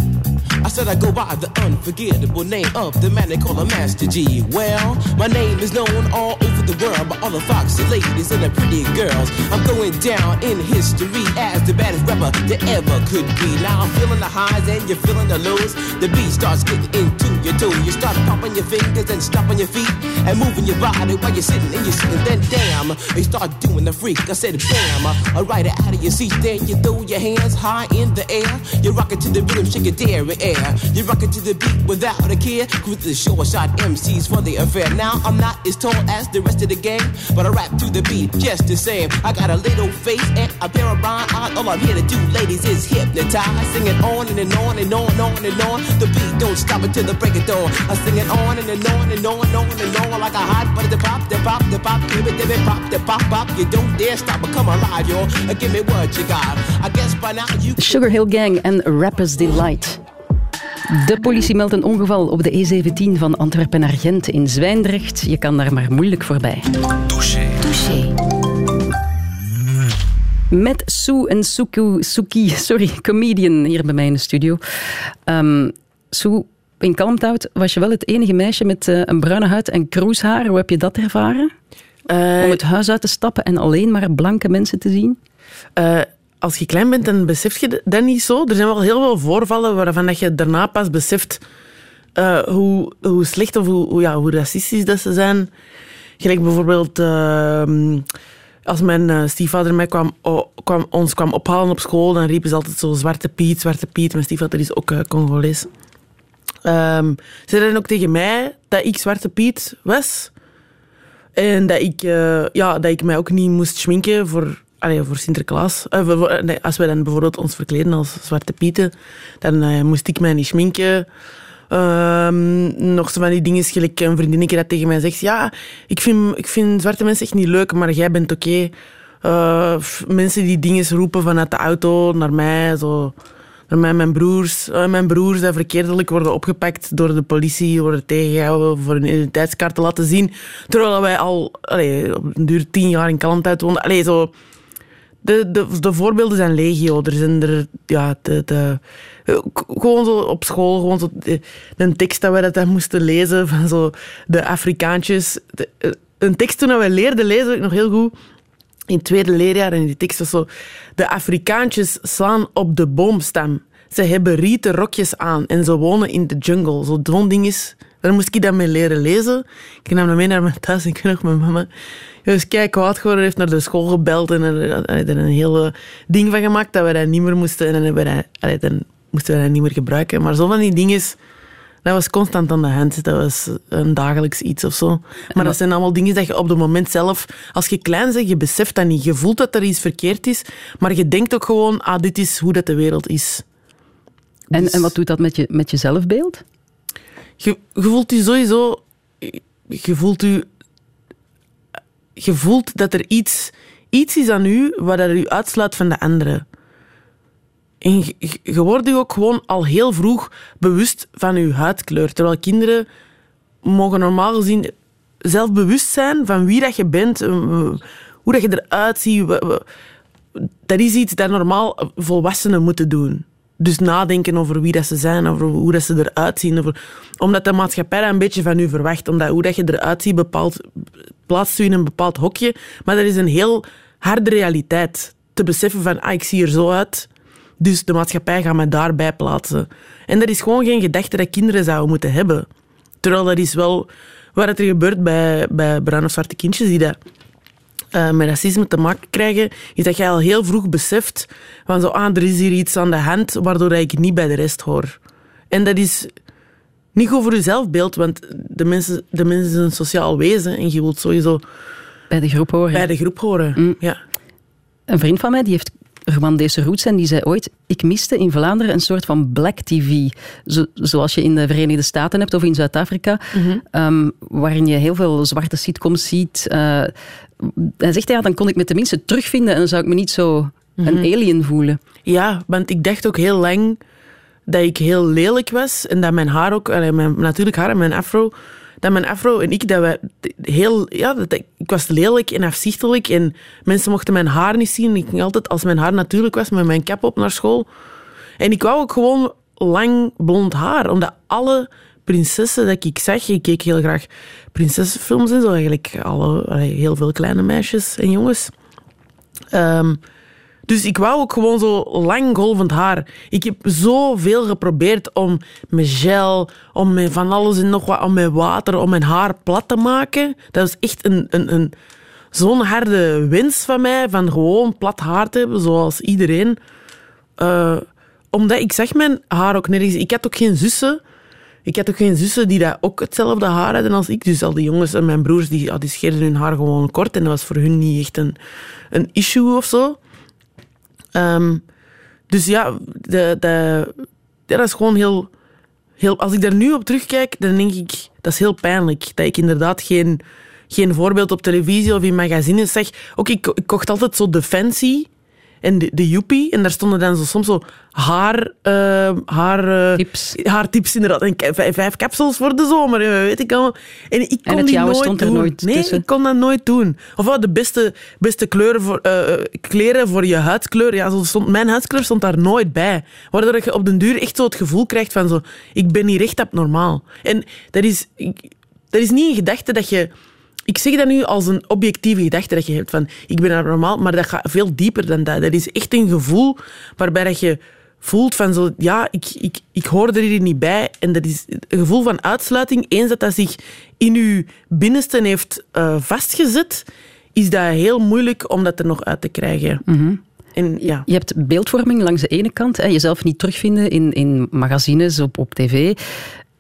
I said I go by the unforgettable name of the man they call a Master G. Well, my name is known all over the world by all the foxy ladies and the pretty girls. I'm going down in history as the baddest rapper that ever could be. Now I'm feeling the highs and you're feeling the lows. The beat starts getting into your toe. You start popping your fingers and stomping your feet and moving your body while you're sitting and you're sitting. Then damn, you start doing the freak. I said bam, right out of your seat. Then you throw your hands high in the air. You rock it to the rhythm, shake your dairy air. You rock it to the beat without a care. Cruise the short shot MCs for the affair. Now I'm not as tall as the rest of the gang, but I rap to the beat just the same. I got a little face and a pair of rhyme eyes. All I'm here to do, ladies, is hypnotize. Sing it on and, and on and on and on and on. The beat don't stop until the break of dawn. I sing it on and, and on and on and on and on like a hot butter. The pop, the pop, the pop, give it, give it, pop, the pop, pop. You don't dare stop or come alive. Uh, Give me what you got. I guess by now you. Sugar Hill Gang and Rappers Delight. De politie meldt een ongeval op de E17 van Antwerpen naar Gent in Zwijndrecht. Je kan daar maar moeilijk voorbij. Touché. Touché. Met Sue en Suku, Suki, sorry, comedian hier bij mij in de studio. Ehm Sue, in Kalmthout was je wel het enige meisje met eh, een bruine huid en kroeshaar. Hoe heb je dat ervaren? Eh, Om het huis uit te stappen en alleen maar blanke mensen te zien? Eh, als je klein bent, dan besef je dat niet zo. Er zijn wel heel veel voorvallen waarvan dat je daarna pas beseft eh, hoe, hoe slecht of hoe, ja, hoe racistisch dat ze zijn. Gelijk bijvoorbeeld ehm, als mijn eh, stiefvader mij kwam, kwam, ons kwam ophalen op school, dan riepen ze altijd zo Zwarte Piet, Zwarte Piet. Mijn stiefvader is ook eh, Congolees. Ehm ze zeiden ook tegen mij dat ik Zwarte Piet was. En dat ik, eh, ja, dat ik mij ook niet moest schminken voor, voor Sinterklaas. Eh, voor- nee, als wij dan bijvoorbeeld ons verkleden als Zwarte Pieten, dan eh, moest ik mij niet schminken. Ehm, nog zo van die dingen, gelijk een vriendinnetje dat tegen mij zegt, ja, ik vind, ik vind zwarte mensen echt niet leuk, maar jij bent oké. Eh, mensen die dingen roepen vanuit de auto naar mij, zo... Naar mij, mijn broers, mijn broers die verkeerdelijk worden opgepakt door de politie, worden tegengehouden voor hun identiteitskaart te laten zien. Terwijl wij al allee, op een duur tien jaar in Kalmthout woonden. Allee, zo, de, de, de voorbeelden zijn legio. Er zijn er, ja, de, de, k- gewoon zo op school, gewoon zo de, een tekst dat wij dat moesten lezen van zo de Afrikaantjes. Eh, een tekst toen wij leerden lezen, ik nog heel goed, in het tweede leerjaar. En die tekst was zo, de Afrikaantjes slaan op de boomstam. Ze hebben rieten rokjes aan en ze wonen in de jungle. Zo zo'n ding is... Daar moest ik dan mee leren lezen. Ik nam dat mee naar mijn thuis en ik nog mijn mama... Dus kijk, kwaad geworden, heeft naar de school gebeld en er, er, er een heel ding van gemaakt dat we dat niet meer moesten. En dan, hebben we dat, dan moesten we dat niet meer gebruiken. Maar zo van die dingen, Dat was constant aan de hand. Dat was een dagelijks iets of zo. Maar dat zijn allemaal dingen dat je op het moment zelf... Als je klein bent, je beseft dat niet. Je voelt dat er iets verkeerd is. Maar je denkt ook gewoon, ah, dit is hoe dat de wereld is. En, Dus- en wat doet dat met je, met je zelfbeeld? Je, je voelt je sowieso... Je voelt je... Je voelt dat er iets, iets is aan u wat er u uitsluit van de anderen. En je, je- wordt je ook gewoon al heel vroeg bewust van je huidkleur. Terwijl kinderen mogen normaal gezien zelf bewust zijn van wie dat je bent, eh, hoe dat je eruit ziet. Dat is iets dat normaal volwassenen moeten doen. Dus nadenken over wie dat ze zijn, over hoe dat ze eruit zien. Omdat de maatschappij dat een beetje van u verwacht. Omdat hoe dat je eruit ziet bepaalt, plaatst u in een bepaald hokje. Maar dat is een heel harde realiteit. Te beseffen van, ah, ik zie er zo uit. Dus de maatschappij gaat me daarbij plaatsen. En dat is gewoon geen gedachte dat kinderen zouden moeten hebben. Terwijl dat is wel wat er gebeurt bij, bij bruine of zwarte kindjes die dat eh, met racisme te maken krijgen, is dat je al heel vroeg beseft van zo, ah, er is hier iets aan de hand waardoor ik niet bij de rest hoor. En dat is niet goed voor je zelfbeeld, want de mensen, de mensen is een sociaal wezen en je wilt sowieso Bij de groep horen. bij de groep horen. Ja. Een vriend van mij die heeft Rwandese roots en die zei ooit: Ik miste in Vlaanderen een soort van black TV. Zo, zoals je in de Verenigde Staten hebt of in Zuid-Afrika, ehm, waarin je heel veel zwarte sitcoms ziet. Eh, hij zegt ja, dan kon ik me tenminste terugvinden en dan zou ik me niet zo een alien voelen. Ja, want ik dacht ook heel lang dat ik heel lelijk was en dat mijn haar ook, mijn natuurlijk haar en mijn afro, dat mijn afro en ik, dat we heel, ja, dat ik, was lelijk en afzichtelijk en mensen mochten mijn haar niet zien. Ik ging altijd, als mijn haar natuurlijk was, met mijn kap op naar school. En ik wou ook gewoon lang blond haar, omdat alle prinsessen dat ik zag, ik keek heel graag prinsessenfilms en zo, eigenlijk alle, heel veel kleine meisjes en jongens. Ehm, dus ik wou ook gewoon zo lang golvend haar. Ik heb zoveel geprobeerd om met gel, om met van alles en nog wat, om met water, om mijn haar plat te maken. Dat was echt een, een, een, zo'n harde wens van mij, van gewoon plat haar te hebben, zoals iedereen. Eh, omdat ik zag mijn haar ook nergens... Ik had ook geen zussen. Ik had ook geen zussen die dat ook hetzelfde haar hadden als ik. Dus al die jongens en mijn broers, die, die scheerden hun haar gewoon kort. En dat was voor hun niet echt een, een issue of zo. Ehm, dus ja, de, de, dat is gewoon heel, heel... Als ik daar nu op terugkijk, dan denk ik... Dat is heel pijnlijk. Dat ik inderdaad geen, geen voorbeeld op televisie of in magazines zeg. Ook ik, ik kocht altijd zo de fancy en de, de joepie. En daar stonden dan zo, soms zo haar... eh, haar eh, Tips. Haartips, inderdaad. En vijf, vijf capsules voor de zomer, eh, weet ik allemaal. En ik kon En het die nooit stond er doen. nooit nee, tussen? ik kon dat nooit doen. Of wat, de beste, beste kleuren voor, eh, kleren voor je huidskleur. Ja, zo stond, mijn huidskleur stond daar nooit bij. Waardoor je op den duur echt zo het gevoel krijgt van zo... Ik ben hier echt abnormaal. En dat is, dat is niet een gedachte dat je... Ik zeg dat nu als een objectieve gedachte dat je hebt van ik ben abnormaal, maar dat gaat veel dieper dan dat. Dat is echt een gevoel waarbij dat je voelt van zo, ja, ik, ik, ik hoor er hier niet bij. En dat is een gevoel van uitsluiting. Eens dat dat zich in je binnenste heeft eh, vastgezet, is dat heel moeilijk om dat er nog uit te krijgen. En ja, Je hebt beeldvorming langs de ene kant, hè, jezelf niet terugvinden in, in magazines, op, op tv.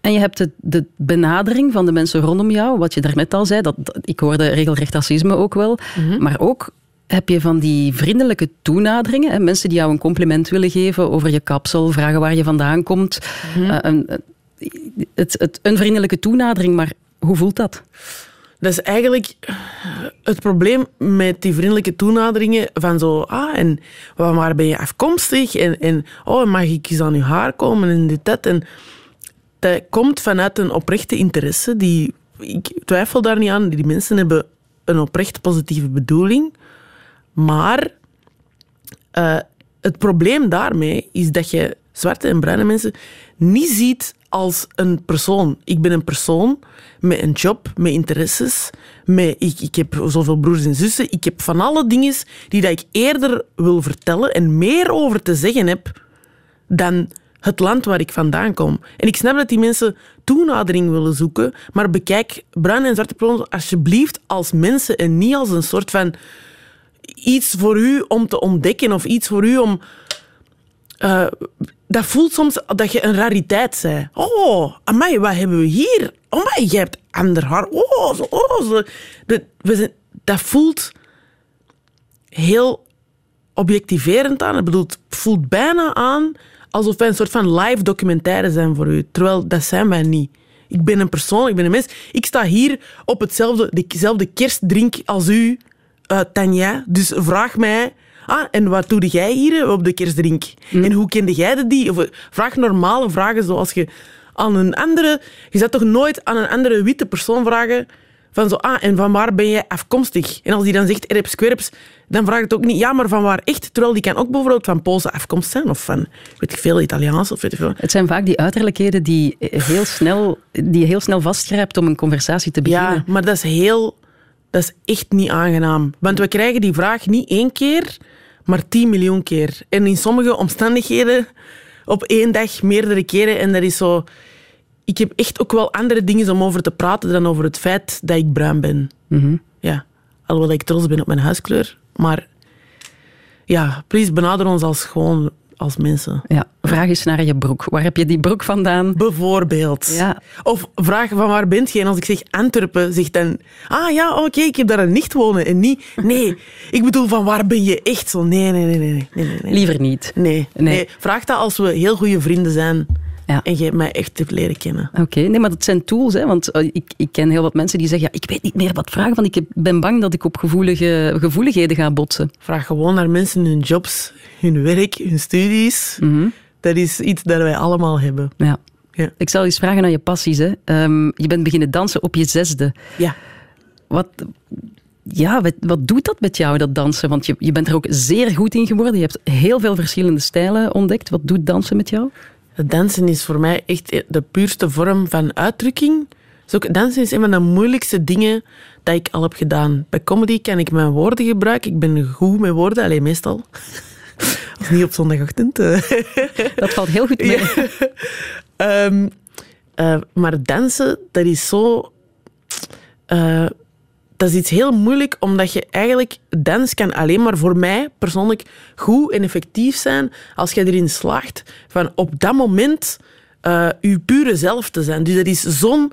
En je hebt de, de benadering van de mensen rondom jou, wat je daarnet al zei. Dat, dat- ik hoorde regelrecht racisme ook wel. Maar ook heb je van die vriendelijke toenaderingen. Hè, mensen die jou een compliment willen geven over je kapsel, vragen waar je vandaan komt. Eh, een, het, het, een vriendelijke toenadering, maar hoe voelt dat? Dat is eigenlijk het probleem met die vriendelijke toenaderingen van zo, ah, en waar waar ben je afkomstig? En, en oh, mag ik eens aan je haar komen en dit, dat. En dat komt vanuit een oprechte interesse. Die, ik twijfel daar niet aan. Die mensen hebben een oprecht positieve bedoeling. Maar eh, het probleem daarmee is dat je zwarte en bruine mensen niet ziet als een persoon. Ik ben een persoon met een job, met interesses. Met, ik, ik heb zoveel broers en zussen. Ik heb van alle dingen die dat ik eerder wil vertellen en meer over te zeggen heb dan het land waar ik vandaan kom. En ik snap dat die mensen toenadering willen zoeken, maar bekijk bruine en zwarte personen alsjeblieft als mensen en niet als een soort van iets voor u om te ontdekken of iets voor u om eh, dat voelt soms dat je een rariteit bent. Oh, amai, wat hebben we hier? Oh, jij hebt ander haar. Oh, zo, oh, zo. Dat, voelt heel objectiverend aan. Ik bedoel, het voelt bijna aan alsof wij een soort van live documentaire zijn voor u. Terwijl dat zijn wij niet. Ik ben een persoon, ik ben een mens. Ik sta hier op hetzelfde, dezelfde kerstdrink als u, eh, Tanja. Dus vraag mij... Ah, en wat doe jij hier op de kerstdrink? En hoe kende jij de die? Of, eh, vraag normale vragen zoals je aan een andere... Je zou toch nooit aan een andere witte persoon vragen van zo, ah, en van waar ben jij afkomstig? En als die dan zegt erps kwerps, dan vraag ik het ook niet, ja, maar van waar echt? Terwijl die kan ook bijvoorbeeld van Poolse afkomst zijn, of van, weet ik veel, Italiaans, of weet ik veel. Het zijn vaak die uiterlijkheden die heel snel, die je heel snel vastgrijpt om een conversatie te beginnen. Ja, maar dat is heel... Dat is echt niet aangenaam. Want we krijgen die vraag niet één keer, maar tien miljoen keer. En in sommige omstandigheden op één dag meerdere keren. En dat is zo... Ik heb echt ook wel andere dingen om over te praten dan over het feit dat ik bruin ben. Ja. Alhoewel ik trots ben op mijn huiskleur. Maar ja, please benader ons als gewoon als mensen. Ja, vraag eens naar je broek. Waar heb je die broek vandaan? Bijvoorbeeld. Ja. Of vraag van waar bent je? En als ik zeg Antwerpen, zegt dan... Ah ja, oké, ik heb daar een nicht wonen. En niet... Nee, ik bedoel, van waar ben je echt zo? Nee, nee, nee, nee. nee, nee, nee. Liever niet. Nee, Nee. nee. Vraag dat als we heel goede vrienden zijn Ja. en je mij echt hebt leren kennen. Oké, nee, maar dat zijn tools. Hè, want eh, ik, ik ken heel wat mensen die zeggen, ja, ik weet niet meer wat vragen, want ik ben bang dat ik op gevoelige, gevoeligheden ga botsen. Vraag gewoon naar mensen hun jobs, hun werk, hun studies. Dat is iets dat wij allemaal hebben. Ja. Ja. Ik zal eens vragen naar je passies. Hè. Ehm, je bent beginnen dansen op je zesde. Ja. Wat, ja, wat, wat doet dat met jou, dat dansen? Want je, je bent er ook zeer goed in geworden. Je hebt heel veel verschillende stijlen ontdekt. Wat doet dansen met jou? Het dansen is voor mij echt de puurste vorm van uitdrukking. Dus ook, dansen is een van de moeilijkste dingen dat ik al heb gedaan. Bij comedy kan ik mijn woorden gebruiken. Ik ben goed met woorden, alleen meestal. Of niet op zondagochtend. eh. Dat valt heel goed mee. Ehm, eh, maar dansen, dat is zo... eh, dat is iets heel moeilijk, omdat je eigenlijk... Dans kan alleen maar voor mij persoonlijk goed en effectief zijn als je erin slaagt van op dat moment eh je pure zelf te zijn. Dus dat is zo'n...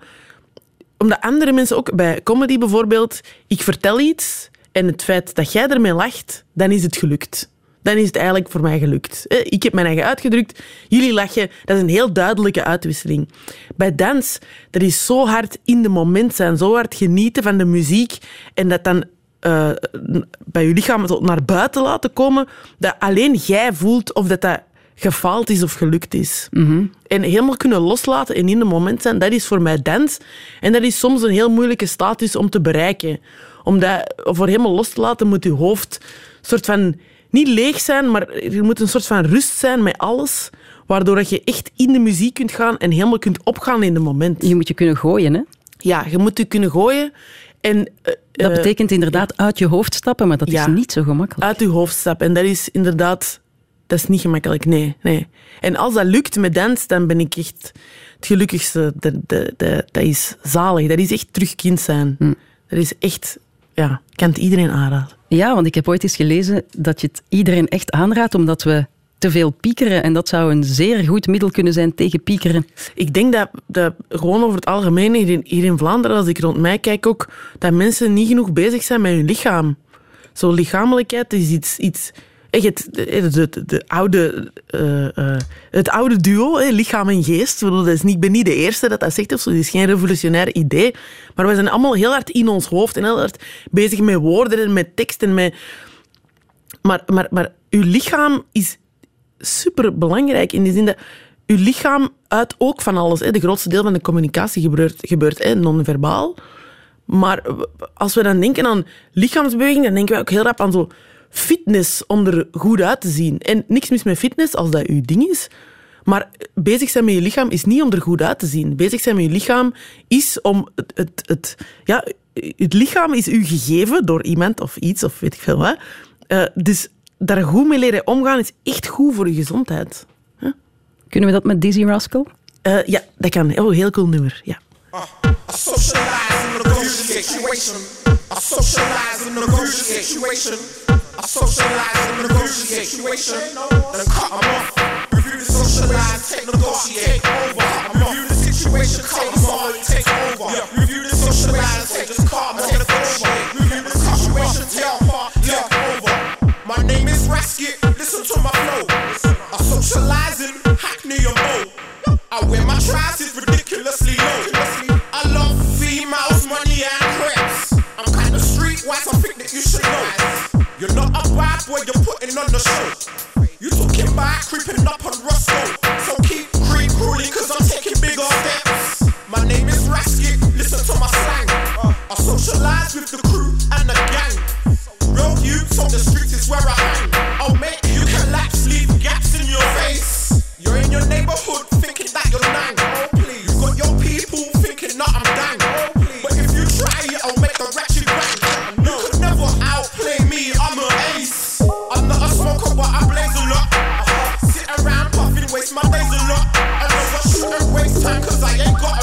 Omdat andere mensen ook, bij comedy bijvoorbeeld, ik vertel iets en het feit dat jij ermee lacht, dan is het gelukt. Dan is het eigenlijk voor mij gelukt. Eh, Ik heb mijn eigen uitgedrukt, jullie lachen. Dat is een heel duidelijke uitwisseling. Bij dans, dat is zo hard in de moment zijn, zo hard genieten van de muziek en dat dan eh, bij je lichaam tot naar buiten laten komen, dat alleen jij voelt of dat, dat gefaald is of gelukt is. En helemaal kunnen loslaten en in de moment zijn, dat is voor mij dans. En dat is soms een heel moeilijke status om te bereiken. Omdat voor helemaal los te laten moet je hoofd soort van niet leeg zijn, maar er moet een soort van rust zijn met alles, waardoor dat je echt in de muziek kunt gaan en helemaal kunt opgaan in de moment. Je moet je kunnen gooien. Hè? Ja, je moet je kunnen gooien en eh, Dat eh, betekent inderdaad uit je hoofd stappen, maar dat ja. is niet zo gemakkelijk. uit je hoofd stappen. En dat is inderdaad... Dat is niet gemakkelijk, nee. nee. En als dat lukt met dans, dan ben ik echt het gelukkigste. Dat, dat, dat, dat is zalig. Dat is echt terug kind zijn. Dat is echt... Ja, kan het iedereen aanraden. Ja, want ik heb ooit eens gelezen dat je het iedereen echt aanraadt, omdat we te veel piekeren. En dat zou een zeer goed middel kunnen zijn tegen piekeren. Ik denk dat, gewoon over het algemeen hier in, hier in Vlaanderen, als ik rond mij kijk ook, dat mensen niet genoeg bezig zijn met hun lichaam. Zo lichamelijkheid is iets... iets echt het, de oude, eh, eh, het oude duo, lichaam en geest. Ik bedoel, dat is niet, ben niet de eerste dat dat zegt, of. Het is geen revolutionair idee. Maar we zijn allemaal heel hard in ons hoofd en heel hard bezig met woorden en met tekst en met... Maar, maar, maar uw lichaam is super belangrijk in de zin dat uw lichaam uit ook van alles. Hè. De grootste deel van de communicatie gebeurt, gebeurt non-verbaal. Maar als we dan denken aan lichaamsbeweging, dan denken we ook heel rap aan zo fitness om er goed uit te zien. En niks mis met fitness als dat uw ding is. Maar bezig zijn met je lichaam is niet om er goed uit te zien. Bezig zijn met je lichaam is om het... het, het ja, het lichaam is u gegeven door iemand of iets, of weet ik veel wat. Eh, dus daar goed mee leren omgaan is echt goed voor je gezondheid. Kunnen we dat met Dizzy Rascal? Eh, ja, dat kan. Oh, heel cool nummer. Ja. I socialize in the crucial situation. I socialize in the crucial situation. I socialize in the crucial situation. Then cut 'em off. Review the socialize, take negotiate over. Review the situation, take over, take over. Review the socialize, take just calm, take negotiate. Review the situation, take part, take over. My name is Rasket, listen to my flow. I socialize in Hackney and Bow. I wear my trousers ridiculously You're not a bad boy, you're putting on the show. You talking back, creeping up on Roscoe. So keep creep crawling, cause I'm taking bigger steps. My name is Rasket, listen to my slang. I socialize with the crew and the gang. Real youths on the streets is where I hang. Oh mate, you can lapse, leave gaps in your face. You're in your neighborhood I ain't got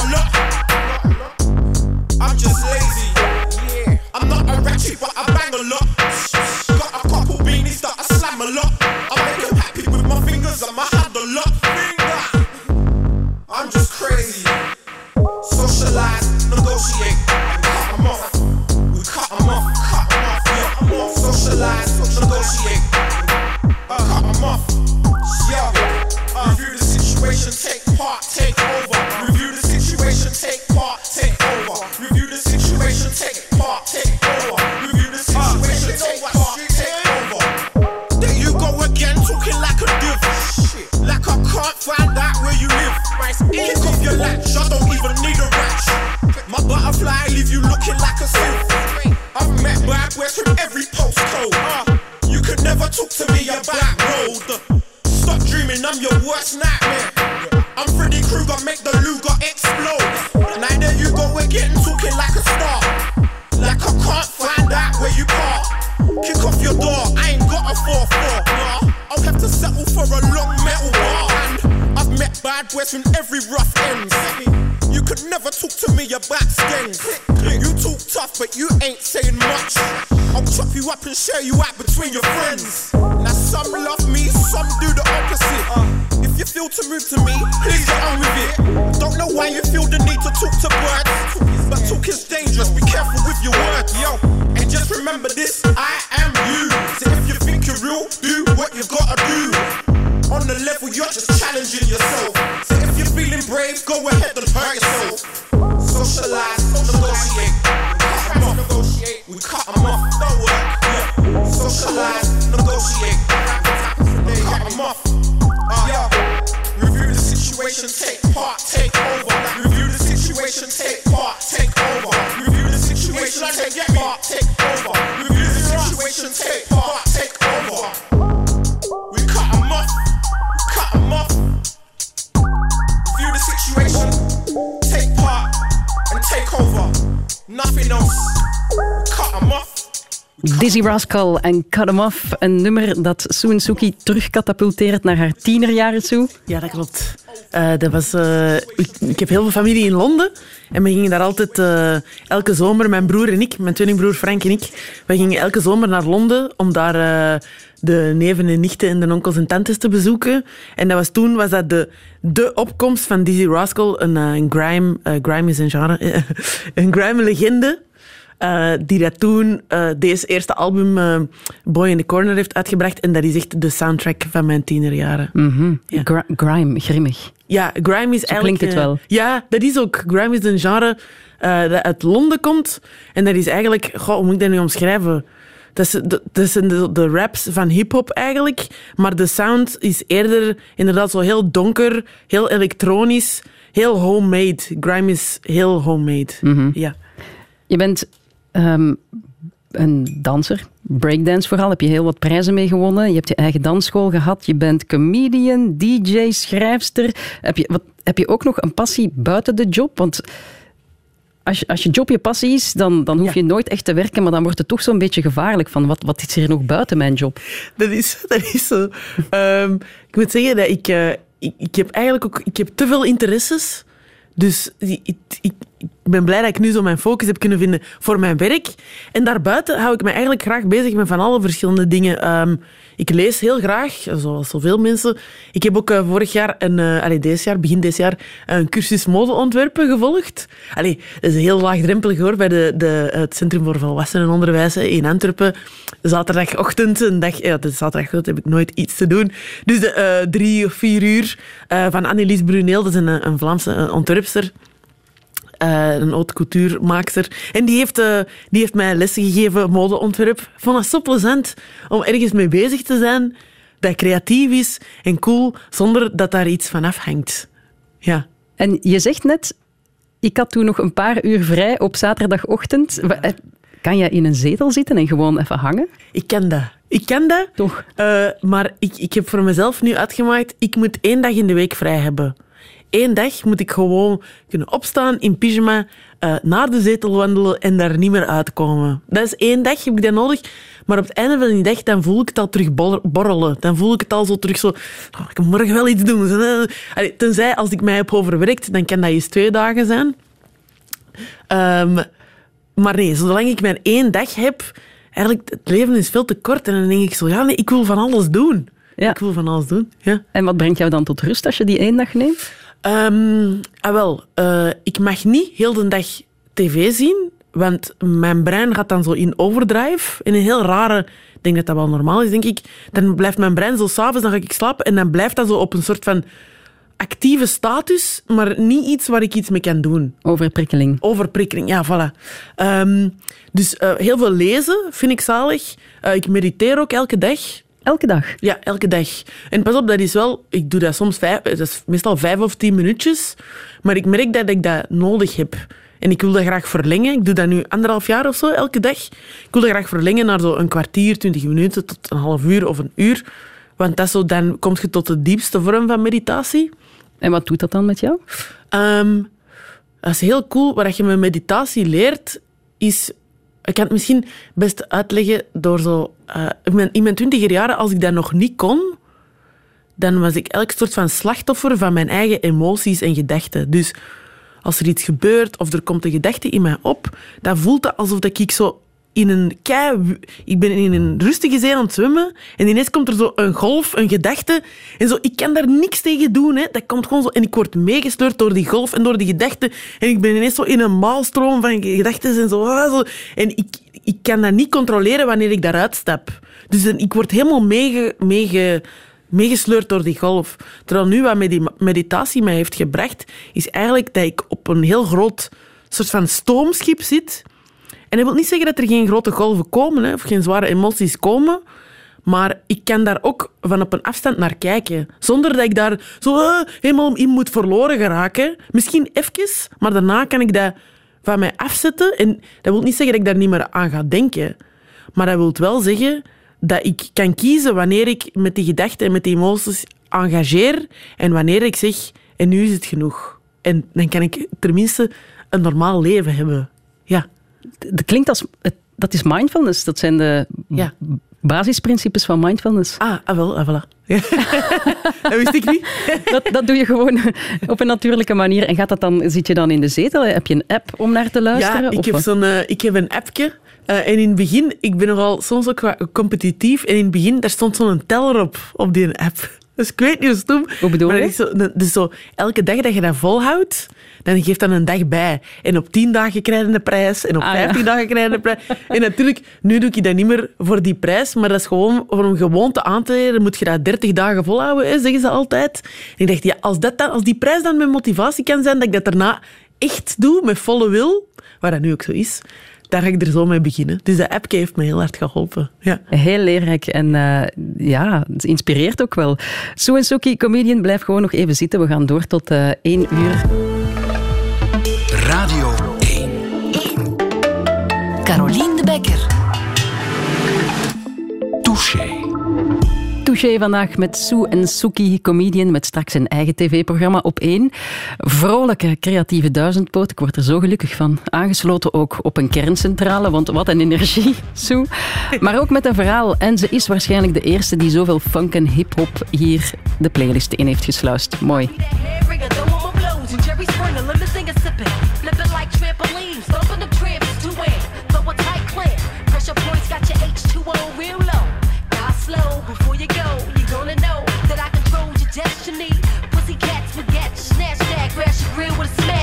Dizzy Rascal en Cut 'em Off. Een nummer dat Soen Suki terugkatapulteert naar haar tienerjaren toe. Ja, dat klopt. Eh, dat was, eh, ik, heb heel veel familie in Londen. En we gingen daar altijd eh, elke zomer, mijn broer en ik, mijn tweelingbroer Frank en ik, we gingen elke zomer naar Londen om daar de neven en nichten en de onkels en tantes te bezoeken. En dat was toen was dat de, de opkomst van Dizzy Rascal, een, een grime, grime is een genre, een grime legende. Eh, die dat toen eh, deze eerste album eh, Boy in the Corner heeft uitgebracht. En dat is echt de soundtrack van mijn tienerjaren. Ja. Gri- grime, grimmig. Ja, grime is Zo eigenlijk... klinkt het wel. ja, dat is ook. Grime is een genre dat uit Londen komt. En dat is eigenlijk... Goh, hoe moet ik dat nu omschrijven? Dat, zijn de, de raps van hip-hop eigenlijk. Maar de sound is eerder inderdaad zo heel donker, heel elektronisch, heel homemade. Grime is heel homemade. Mhm. Ja. Je bent ehm, een danser, breakdance vooral. Heb je heel wat prijzen mee gewonnen. Je hebt je eigen dansschool gehad. Je bent comedian, DJ, schrijfster. Heb je, wat, heb je ook nog een passie buiten de job? Want als je, als je job je passie is, dan, dan hoef je nooit echt te werken. Maar dan wordt het toch zo'n beetje gevaarlijk. Van wat, wat is er nog buiten mijn job? Dat is, dat is zo. Ehm, ik moet zeggen dat ik, eh, ik... Ik heb eigenlijk ook ik heb te veel interesses. Dus ik, ik, ik- ben blij dat ik nu zo mijn focus heb kunnen vinden voor mijn werk. En daarbuiten hou ik me eigenlijk graag bezig met van alle verschillende dingen. Ehm, ik lees heel graag, zoals zoveel mensen. Ik heb ook eh, vorig jaar, een, eh allee, deze jaar, begin dit jaar, een cursus modeontwerpen gevolgd. Allee, dat is heel laagdrempelig hoor, bij de, de, het Centrum voor Volwassenenonderwijs in Antwerpen. Zaterdagochtend, een dag, ja, de zaterdagochtend heb ik nooit iets te doen. Dus de, eh, drie of vier uur van Annelies Bruneel, dat is een, een Vlaamse ontwerpster. Eh, een haute couturemaakster. En die heeft, eh, die heeft mij lessen gegeven, modeontwerp. Vond het zo plezant om ergens mee bezig te zijn dat creatief is en cool, zonder dat daar iets van afhangt. Ja. En je zegt net, ik had toen nog een paar uur vrij op zaterdagochtend. Eh, Kan je in een zetel zitten en gewoon even hangen? Ik ken dat. Ik ken dat. Toch? Maar ik, ik heb voor mezelf nu uitgemaakt, ik moet één dag in de week vrij hebben. Eén dag moet ik gewoon kunnen opstaan in pyjama, eh, naar de zetel wandelen en daar niet meer uitkomen. Dat is één dag, heb ik dat nodig. Maar op het einde van die dag, dan voel ik het al terug bor- borrelen. Dan voel ik het al zo terug zo... Oh, ik moet morgen wel iets doen. Allee, tenzij, als ik mij heb overwerkt, dan kan dat eens twee dagen zijn. Ehm, maar nee, zolang ik maar één dag heb, eigenlijk, het leven is veel te kort. En dan denk ik zo, ja, nee, ik wil van alles doen. Ja. Ik wil van alles doen, ja. En wat brengt jou dan tot rust als je die één dag neemt? Ehm, ah wel, eh, ik mag niet heel de dag tv zien, want mijn brein gaat dan zo in overdrive. In een heel rare, ik denk dat dat wel normaal is, denk ik. Dan blijft mijn brein zo s'avonds, dan ga ik slapen en dan blijft dat zo op een soort van actieve status, maar niet iets waar ik iets mee kan doen. Overprikkeling. Overprikkeling, ja, voilà. Ehm, dus eh, heel veel lezen vind ik zalig. Eh, ik mediteer ook elke dag. Elke dag? Ja, elke dag. En pas op, dat is wel... Ik doe dat soms vijf... Dat is meestal vijf of tien minuutjes. Maar ik merk dat ik dat nodig heb. En ik wil dat graag verlengen. Ik doe dat nu anderhalf jaar of zo, elke dag. Ik wil dat graag verlengen naar zo een kwartier, twintig minuten, tot een half uur of een uur. Want dat zo, dan kom je tot de diepste vorm van meditatie. En wat doet dat dan met jou? Ehm, dat is heel cool. Wat je met meditatie leert, is... Ik kan het misschien best uitleggen door zo... eh, in mijn- in mijn twintiger jaren, als ik dat nog niet kon, dan was ik elk soort van slachtoffer van mijn eigen emoties en gedachten. Dus als er iets gebeurt of er komt een gedachte in mij op, dan voelt het alsof ik zo in een kei... Ik ben in een rustige zee aan het zwemmen en ineens komt er zo een golf, een gedachte. En zo, ik kan daar niks tegen doen. Hè. Dat komt gewoon zo... En ik word meegesleurd door die golf en door die gedachten. En ik ben ineens zo in een maalstroom van gedachten en zo. ah, zo. En ik, ik kan dat niet controleren wanneer ik daaruit stap. Dus ik word helemaal meege, meege, meegesleurd door die golf. Terwijl nu wat medi- meditatie mij heeft gebracht, is eigenlijk dat ik op een heel groot soort van stoomschip zit. En dat wil niet zeggen dat er geen grote golven komen, hè, of geen zware emoties komen. Maar ik kan daar ook van op een afstand naar kijken. Zonder dat ik daar zo eh, helemaal in moet verloren geraken. Misschien even, maar daarna kan ik dat van mij afzetten. En dat wil niet zeggen dat ik daar niet meer aan ga denken. Maar dat wil wel zeggen dat ik kan kiezen wanneer ik met die gedachten en met die emoties engageer. En wanneer ik zeg, en nu is het genoeg. En dan kan ik tenminste een normaal leven hebben. Ja. Dat klinkt als... het- Dat is mindfulness. Dat zijn de Ja. basisprincipes van mindfulness. Ah, ah wel, ah, voilà. Ja. dat wist ik niet. Dat, dat doe je gewoon op een natuurlijke manier. En gaat dat dan, zit je dan in de zetel? Heb je een app om naar te luisteren? Ja, ik Of heb, zo'n, eh, ik heb een appje. eh, en in het begin, ik ben nogal soms ook wat competitief. En in het begin, daar stond zo'n teller op, op die app. Dus ik weet niet hoe stom. Hoe bedoel maar je? zo, dus zo, elke dag dat je dat volhoudt, dan geeft dat een dag bij. En op tien dagen krijg je een prijs. En op Ah, ja. vijftien dagen krijg je een prijs. En natuurlijk, nu doe ik dat niet meer voor die prijs. Maar dat is gewoon voor een gewoonte aan te leren. Moet je dat 30 dagen volhouden, hè, zeggen ze altijd. En ik dacht, ja, als, dat dan, als die prijs dan mijn motivatie kan zijn, dat ik dat daarna echt doe, met volle wil, waar dat nu ook zo is, daar ga ik er zo mee beginnen. Dus de app heeft me heel hard geholpen. Ja. Heel leerrijk en eh, ja, het inspireert ook wel. Sue en Suki, comedian, blijf gewoon nog even zitten. We gaan door tot eh één uur. Radio 1. Carolien de Bekker. Vandaag met Sue en Suki, comedian, met straks een eigen tv-programma op één. Vrolijke, creatieve duizendpoot, ik word er zo gelukkig van. Aangesloten ook op een kerncentrale, want wat een energie, Sue. Maar ook met een verhaal. En ze is waarschijnlijk de eerste die zoveel funk en hip-hop hier de playlist in heeft gesluist. Mooi.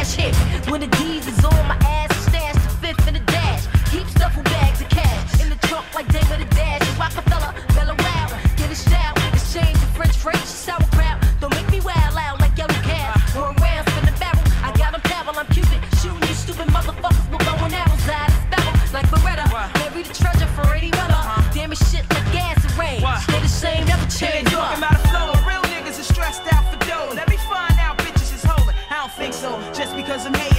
cash hit. When the D's is on my ass, stash the fifth in the dash. Keep stuffing bags of cash in the trunk like David the Dash. Rockefeller, Bella Wow, get a shout. Exchange the French fries, sauerkraut. Don't make me wild out like yellow cats. One round, in the barrel. I got a paddle, I'm Cupid. Shooting you stupid motherfuckers with bow and arrows. I spell like Beretta. Bury the treasure for eighty weather. Uh-huh. Damn it, shit like gas and rain. Stay the same, never change. because I'm hating.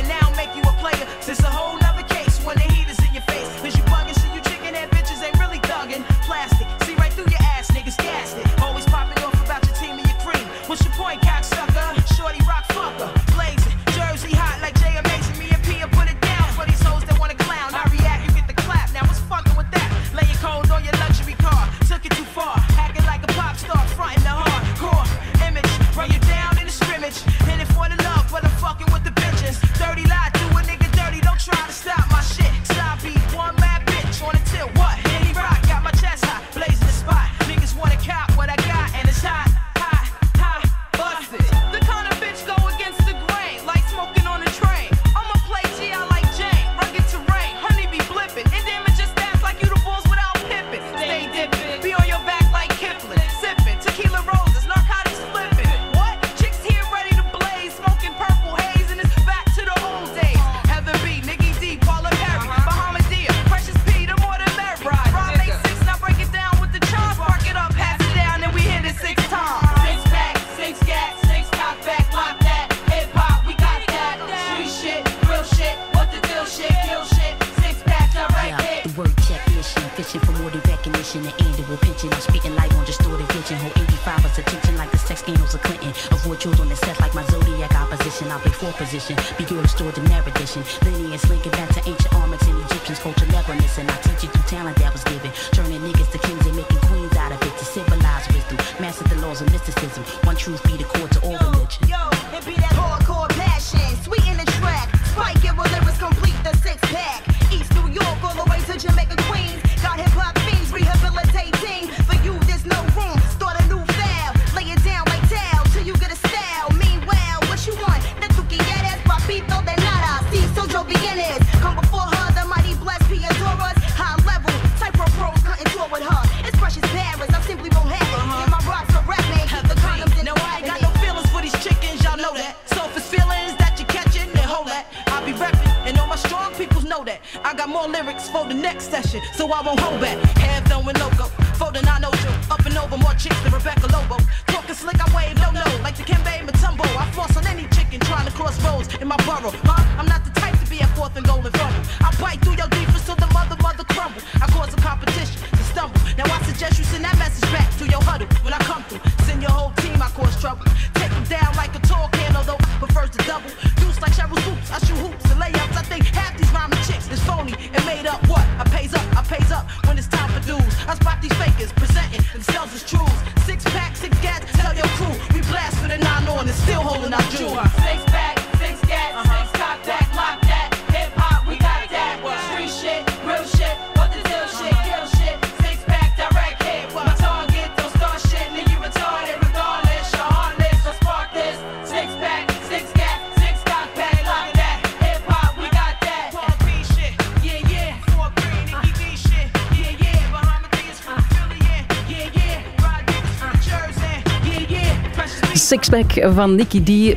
van Nicky D.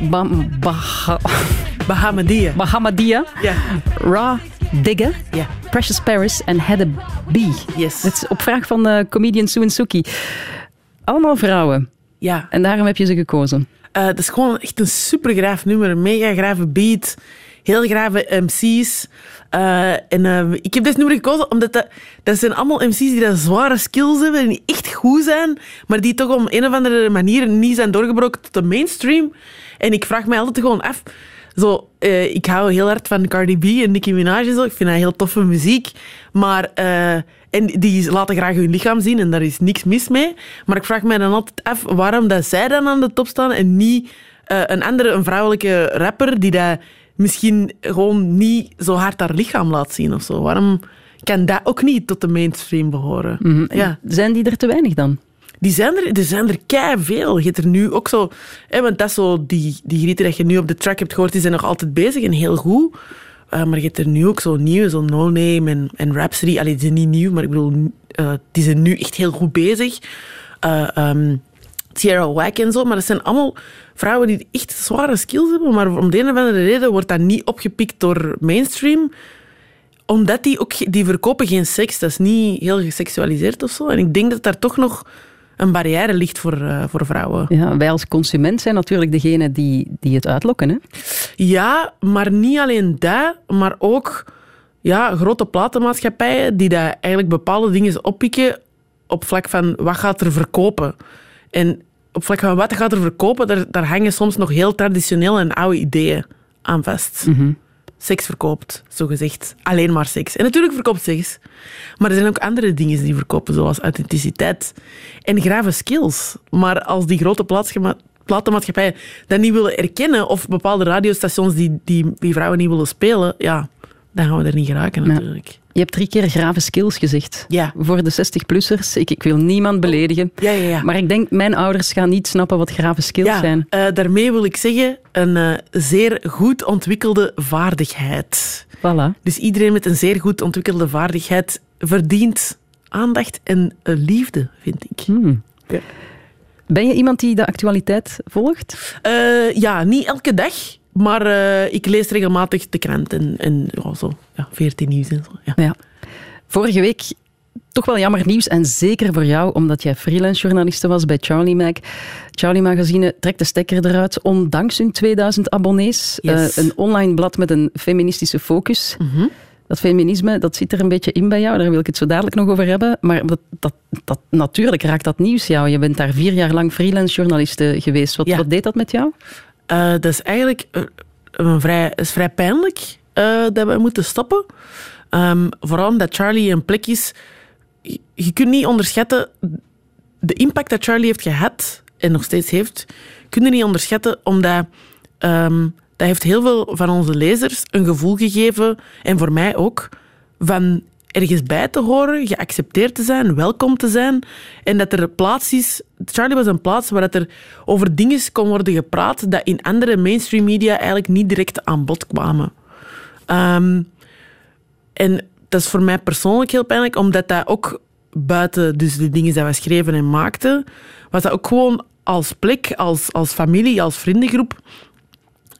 Bahamadia. Bahamadia. Ja. Ra Digger. Precious Paris en a B. Yes. Dat is op vraag van uh, comedian Suen Suki. Allemaal vrouwen. Ja. En daarom heb je ze gekozen. Het dat is gewoon echt een supergraaf nummer. Mega grave beat heel grave MC's. Eh, en eh, ik heb dit nummer gekozen omdat dat, dat zijn allemaal MC's die dat zware skills hebben en die echt goed zijn, maar die toch om een of andere manier niet zijn doorgebroken tot de mainstream. En ik vraag mij altijd gewoon af. Zo, eh, ik hou heel hard van Cardi B en Nicki Minaj en zo. Ik vind dat heel toffe muziek. Maar, en die laten graag hun lichaam zien en daar is niks mis mee. Maar ik vraag mij dan altijd af waarom dat zij dan aan de top staan en niet een andere, een vrouwelijke rapper die dat misschien gewoon niet zo hard haar lichaam laat zien of zo. Waarom kan dat ook niet tot de mainstream behoren? Mhm. Ja. Zijn die er te weinig dan? Die zijn er, er zijn er veel. Je hebt er nu ook zo. Hè, want dat is zo, die, die grieten dat je nu op de track hebt gehoord, die zijn nog altijd bezig en heel goed. Eh, maar je hebt er nu ook zo nieuw, zo No Name en, en Rhapsody. Allee, die zijn niet nieuw, maar ik bedoel, eh, die zijn nu echt heel goed bezig. Uh, Sierra Wack en zo. Maar dat zijn allemaal vrouwen die echt zware skills hebben. Maar om de een of andere reden wordt dat niet opgepikt door mainstream. Omdat die ook... Die verkopen geen seks. Dat is niet heel geseksualiseerd of zo. En ik denk dat daar toch nog een barrière ligt voor, eh, voor vrouwen. Ja, wij als consument zijn natuurlijk degene die, die het uitlokken. Hè? Ja, maar niet alleen dat, maar ook ja, grote platenmaatschappijen die daar eigenlijk bepaalde dingen oppikken op vlak van wat gaat er verkopen. En op vlak van wat gaat er verkopen, daar, daar hangen soms nog heel traditionele en oude ideeën aan vast. Seks verkoopt, zogezegd. Alleen maar seks. En natuurlijk verkoopt seks. Maar er zijn ook andere dingen die verkopen, zoals authenticiteit en grave skills. Maar als die grote platenmaatschappijen dat niet willen erkennen, of bepaalde radiostations die, die, die vrouwen niet willen spelen, ja, dan gaan we er niet geraken natuurlijk. Je hebt drie keer grave skills gezegd. Ja. Voor de 60-plussers. Ik, ik wil niemand beledigen. Ja, ja, ja. Maar ik denk, mijn ouders gaan niet snappen wat grave skills Ja, zijn. eh, daarmee wil ik zeggen, een eh, zeer goed ontwikkelde vaardigheid. Voilà. Dus iedereen met een zeer goed ontwikkelde vaardigheid verdient aandacht en eh, liefde, vind ik. Hmm. Ben je iemand die de actualiteit volgt? Ja, niet elke dag, maar eh, ik lees regelmatig de krant en, en ja, zo, ja, 14 nieuws en zo. Ja. Ja. Vorige week toch wel jammer nieuws. En zeker voor jou, omdat jij freelance journaliste was bij Charlie Mag. Charlie Magazine trekt de stekker eruit, ondanks hun 2000 abonnees. Yes. Eh, een online blad met een feministische focus. Dat feminisme, dat zit er een beetje in bij jou. Daar wil ik het zo dadelijk nog over hebben. Maar dat, dat, dat, natuurlijk raakt dat nieuws jou. Je bent daar vier jaar lang freelance journaliste geweest. Wat, Ja. wat deed dat met jou? Eh, dat is eigenlijk eh, een vrij, is vrij pijnlijk eh, dat we moeten stoppen. Ehm, vooral omdat Charlie een plek is. Je, kunt niet onderschatten de impact dat Charlie heeft gehad en nog steeds heeft. Kun niet onderschatten omdat ehm, dat heeft heel veel van onze lezers een gevoel gegeven en voor mij ook van ergens bij te horen, geaccepteerd te zijn, welkom te zijn. En dat er plaats is... Charlie was een plaats waar dat er over dingen kon worden gepraat dat in andere mainstream media eigenlijk niet direct aan bod kwamen. Ehm, en dat is voor mij persoonlijk heel pijnlijk, omdat dat ook buiten dus de dingen die we schreven en maakten, was dat ook gewoon als plek, als, als familie, als vriendengroep,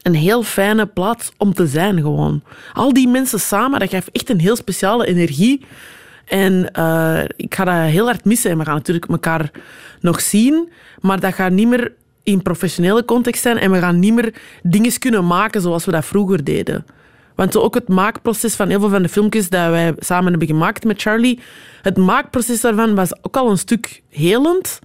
een heel fijne plaats om te zijn gewoon. Al die mensen samen, dat geeft echt een heel speciale energie. En eh, ik ga dat heel hard missen. En we gaan natuurlijk elkaar nog zien, maar dat gaat niet meer in professionele context zijn en we gaan niet meer dingen kunnen maken zoals we dat vroeger deden. Want ook het maakproces van heel veel van de filmpjes dat wij samen hebben gemaakt met Charlie, het maakproces daarvan was ook al een stuk helend.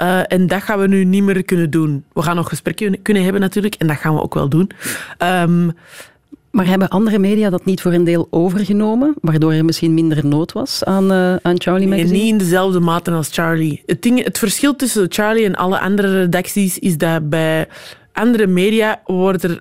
Eh, en dat gaan we nu niet meer kunnen doen. We gaan nog gesprekken kunnen hebben natuurlijk, en dat gaan we ook wel doen. Ehm, Maar hebben andere media dat niet voor een deel overgenomen, waardoor er misschien minder nood was aan, eh, aan Charlie Nee, Magazine? niet in dezelfde mate als Charlie. Het, ding, het verschil tussen Charlie en alle andere redacties is dat bij andere media wordt er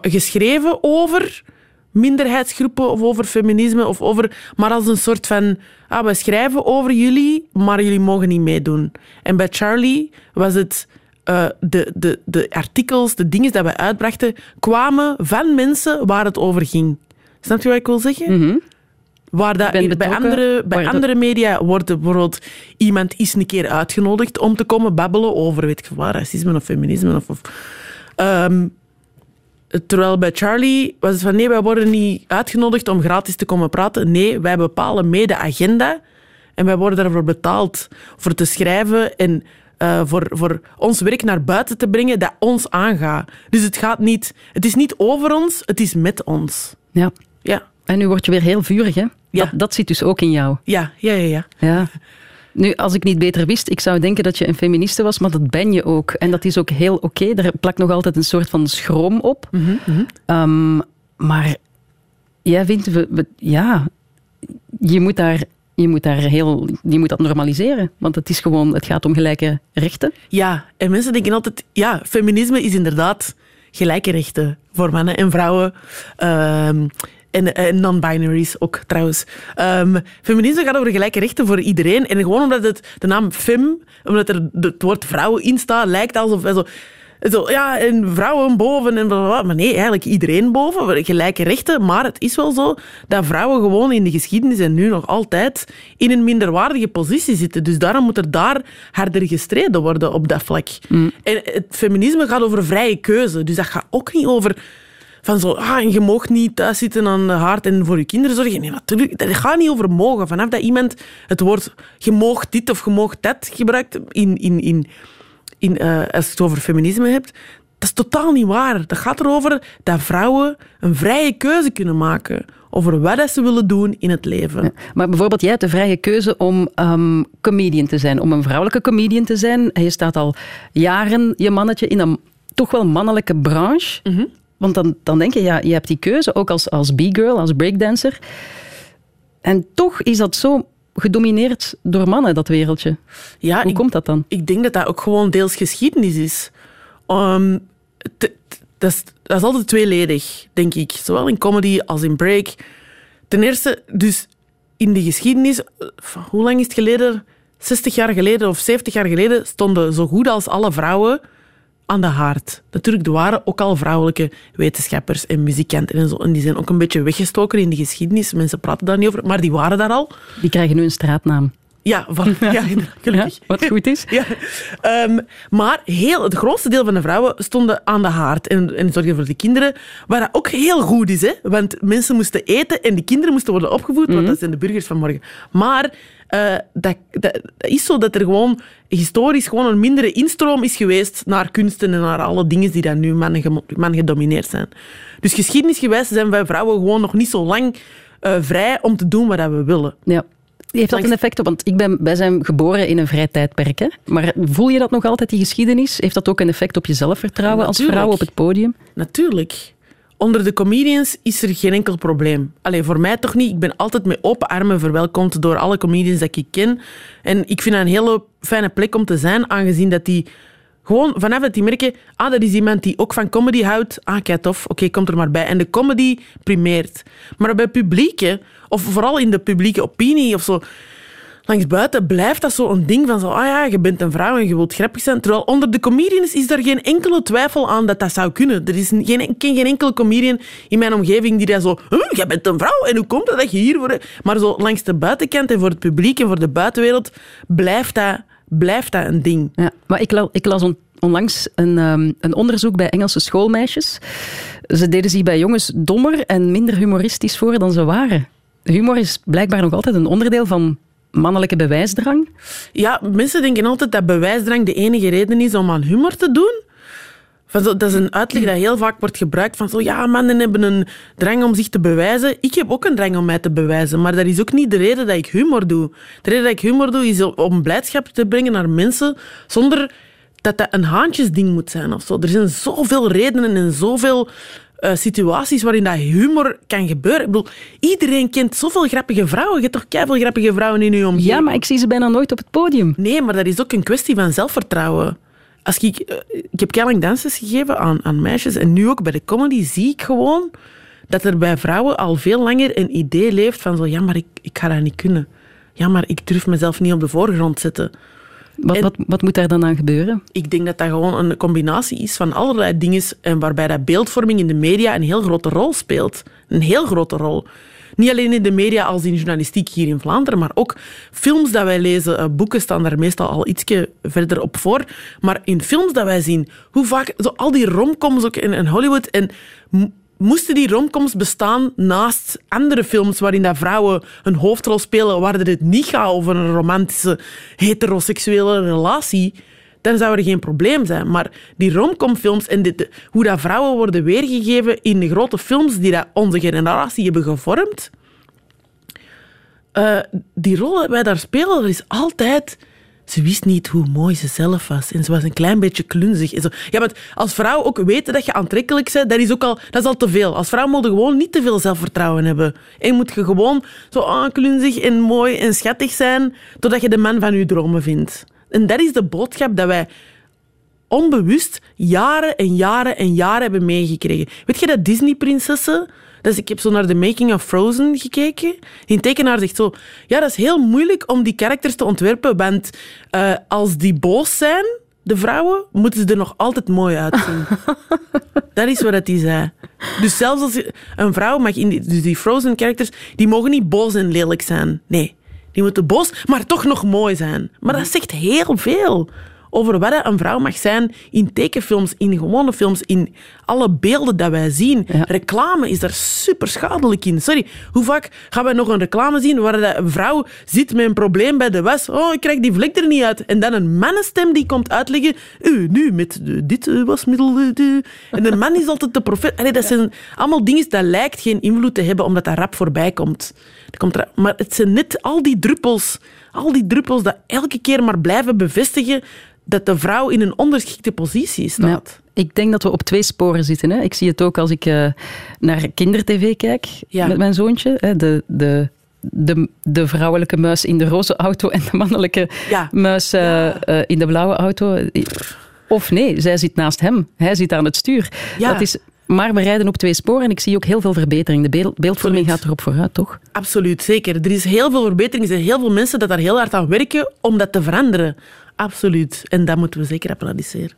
geschreven over minderheidsgroepen of over feminisme, of over, maar als een soort van, ah, we schrijven over jullie, maar jullie mogen niet meedoen. En bij Charlie was het eh, de, de, de artikels, de dingen die we uitbrachten, kwamen van mensen waar het over ging. Snap je wat ik wil zeggen? Waar dat, bij, andere, bij andere media wordt bijvoorbeeld iemand eens een keer uitgenodigd om te komen babbelen over weet ik racisme of feminisme. Of, of, Ehm, terwijl bij Charlie was het van nee, wij worden niet uitgenodigd om gratis te komen praten. Nee, wij bepalen mee de agenda en wij worden daarvoor betaald voor te schrijven en eh, voor, voor ons werk naar buiten te brengen dat ons aangaat. Dus het gaat niet, het is niet over ons, het is met ons. Ja. Ja, En nu word je weer heel vurig, hè? Ja. Dat, dat zit dus ook in jou. ja, ja, ja. ja. Ja. Nu, als ik niet beter wist, ik zou denken dat je een feministe was, maar dat ben je ook. En dat is ook heel oké. Daar plakt nog altijd een soort van schroom op. Ehm, maar jij vindt, we, we- ja, je moet daar... Je moet, daar heel, je moet dat normaliseren, want het, is gewoon, het gaat om gelijke rechten. Ja, en mensen denken altijd, ja, feminisme is inderdaad gelijke rechten voor mannen en vrouwen. Ehm, en, en non-binaries ook trouwens. Ehm, feminisme gaat over gelijke rechten voor iedereen. En gewoon omdat het de naam fem, omdat er het woord vrouwen in staat, lijkt alsof zo. Zo, ja, en vrouwen boven en. Maar nee, eigenlijk iedereen boven. Gelijke rechten. Maar het is wel zo dat vrouwen gewoon in de geschiedenis en nu nog altijd in een minderwaardige positie zitten. Dus daarom moet er daar harder gestreden worden op dat vlak. En het feminisme gaat over vrije keuze. Dus dat gaat ook niet over van zo, ah, en je mag niet thuis zitten aan de haard en voor je kinderen zorgen. Nee, natuurlijk, dat gaat niet over mogen. Vanaf dat iemand het woord je mag dit of je mag dat gebruikt in, in, in, in, eh, als je het over feminisme hebt, dat is totaal niet waar. Dat gaat erover dat vrouwen een vrije keuze kunnen maken over wat ze willen doen in het leven. Maar bijvoorbeeld, jij hebt de vrije keuze om ehm, comedian te zijn, om een vrouwelijke comedian te zijn. Je staat al jaren, je mannetje, in een toch wel mannelijke branche. Mhm. Want dan, dan denk je, ja, je hebt die keuze, ook als, als b-girl, als breakdancer. En toch is dat zo gedomineerd door mannen, dat wereldje. Ja, Hoe ik- komt dat dan? Ik denk dat dat ook gewoon deels geschiedenis is. Ehm, dat, is dat is altijd tweeledig, denk ik. Zowel in comedy als in break. Ten eerste, dus in de geschiedenis, eh, hoe lang is het geleden? 60 jaar geleden of 70 jaar geleden stonden zo goed als alle vrouwen aan de haard. Natuurlijk, er waren ook al vrouwelijke wetenschappers en muzikanten en zo. En die zijn ook een beetje weggestoken in de geschiedenis. Mensen praten daar niet over, maar die waren daar al. Die krijgen nu een straatnaam. Ja, van, ja gelukkig. wat goed is. Ja. Ehm, maar heel, het grootste deel van de vrouwen stonden aan de haard en, en zorgden voor de kinderen. Waar dat ook heel goed is, hè? want mensen moesten eten en de kinderen moesten worden opgevoed, want dat zijn de burgers van morgen. Maar eh, dat, dat, dat is zo dat er gewoon historisch gewoon een mindere instroom is geweest naar kunsten en naar alle dingen die dan nu man, gemo- man gedomineerd zijn. Dus geschiedenisgewijs zijn wij vrouwen gewoon nog niet zo lang eh, vrij om te doen wat we willen. Ja. Heeft dat een effect op? Want ik ben, wij zijn geboren in een vrij tijdperk. Hè? Maar voel je dat nog altijd, die geschiedenis? Heeft dat ook een effect op je zelfvertrouwen als vrouw op het podium? Natuurlijk. Onder de comedians is er geen enkel probleem. Alleen voor mij toch niet. Ik ben altijd met open armen verwelkomd door alle comedians dat ik ken. En ik vind dat een hele fijne plek om te zijn, aangezien dat die gewoon vanaf dat die merken, ah, dat is iemand die ook van comedy houdt. Ah, kijk tof, oké, komt er maar bij. En de comedy primeert. Maar bij publieke, of vooral in de publieke opinie of zo, langs buiten blijft dat zo een ding van zo, ah ja, je bent een vrouw en je wilt grappig zijn. Terwijl onder de comedians is er geen enkele twijfel aan dat dat zou kunnen. Er is geen, ik geen enkele comedian in mijn omgeving die dat zo, huh, bent een vrouw en hoe komt dat je hier wordt? Maar zo langs de buitenkant en voor het publiek en voor de buitenwereld blijft dat, blijft dat een ding. Ja, maar ik, ik las on- onlangs een, ehm, een onderzoek bij Engelse schoolmeisjes. Ze deden zich bij jongens dommer en minder humoristisch voor dan ze waren. Humor is blijkbaar nog altijd een onderdeel van mannelijke bewijsdrang. Ja, mensen denken altijd dat bewijsdrang de enige reden is om aan humor te doen. Dat is een uitleg dat heel vaak wordt gebruikt. Van zo, ja, mannen hebben een drang om zich te bewijzen. Ik heb ook een drang om mij te bewijzen. Maar dat is ook niet de reden dat ik humor doe. De reden dat ik humor doe, is om blijdschap te brengen naar mensen. Zonder dat dat een haantjesding moet zijn of zo. Er zijn zoveel redenen en zoveel eh, situaties waarin dat humor kan gebeuren. Ik bedoel, iedereen kent zoveel grappige vrouwen. Je hebt toch keiveel grappige vrouwen in je omgeving? Ja, maar ik zie ze bijna nooit op het podium. Nee, maar dat is ook een kwestie van zelfvertrouwen. Als ik, eh, ik heb keilang dansles gegeven aan, aan meisjes en nu ook bij de comedy zie ik gewoon dat er bij vrouwen al veel langer een idee leeft van zo, ja, maar ik, ik ga dat niet kunnen. Ja, maar ik durf mezelf niet op de voorgrond zetten. Wat, wat, wat moet daar dan aan gebeuren? Ik denk dat dat gewoon een combinatie is van allerlei dingen en waarbij dat beeldvorming in de media een heel grote rol speelt. Een heel grote rol. Niet alleen in de media als in journalistiek hier in Vlaanderen, maar ook films dat wij lezen. eh, boeken staan daar meestal al ietsje verder op voor. Maar in films dat wij zien, hoe vaak, zo al die romcoms ook in, in Hollywood. En moesten die romcoms bestaan naast andere films waarin dat vrouwen een hoofdrol spelen, waar het niet gaat over een romantische heteroseksuele relatie, dan zou er geen probleem zijn. Maar die romcomfilms en dit, hoe dat vrouwen worden weergegeven in de grote films die dat onze generatie hebben gevormd, eh, die rol die wij daar spelen, dat is altijd... Ze wist niet hoe mooi ze zelf was. En ze was een klein beetje klunzig. En zo. Ja, maar als vrouw ook weten dat je aantrekkelijk bent, dat is, ook al, dat is al te veel. Als vrouw moet je gewoon niet te veel zelfvertrouwen hebben. En moet je gewoon zo ah, klunzig en mooi en schattig zijn, totdat je de man van je dromen vindt. En dat is de boodschap dat wij onbewust jaren en jaren en jaren hebben meegekregen. Weet je dat Disney-prinsessen... Dus ik heb zo naar de Making of Frozen gekeken. Die tekenaar zegt zo... Ja, dat is heel moeilijk om die karakters te ontwerpen, want eh, als die boos zijn, de vrouwen, moeten ze er nog altijd mooi uitzien. dat is wat hij zei. Dus zelfs als een vrouw mag in die, dus die Frozen characters, die mogen niet boos en lelijk zijn. Nee, die moeten boos, maar toch nog mooi zijn. Maar dat zegt heel veel over wat een vrouw mag zijn in tekenfilms, in gewone films, in alle beelden dat wij zien. Reclame is daar super schadelijk in. Sorry, hoe vaak gaan wij nog een reclame zien waar een vrouw zit met een probleem bij de was? Oh, ik krijg die vlek er niet uit. En dan een mannenstem die komt uitleggen, u, nu met dit eh, wasmiddel. eh, En de man is altijd de profet. Allee, dat zijn allemaal dingen dat lijkt geen invloed te hebben omdat dat rap voorbij komt. Dat komt er- maar het zijn net al die druppels, al die druppels dat elke keer maar blijven bevestigen dat de vrouw in een onderschikte positie staat. Ja, ik denk dat we op twee sporen zitten. Hè. Ik zie het ook als ik eh, naar kindertv kijk met mijn zoontje. Hè. De, de, de, de vrouwelijke muis in de roze auto en de mannelijke muis eh, eh, in de blauwe auto. Of nee, zij zit naast hem. Hij zit aan het stuur. Ja. Dat is, maar we rijden op twee sporen en ik zie ook heel veel verbetering. De beeld- beeldvorming gaat erop vooruit, toch? Absoluut, zeker. Er is heel veel verbetering. Er zijn heel veel mensen dat daar heel hard aan werken om dat te veranderen. Absoluut. En dat moeten we zeker applaudisseren.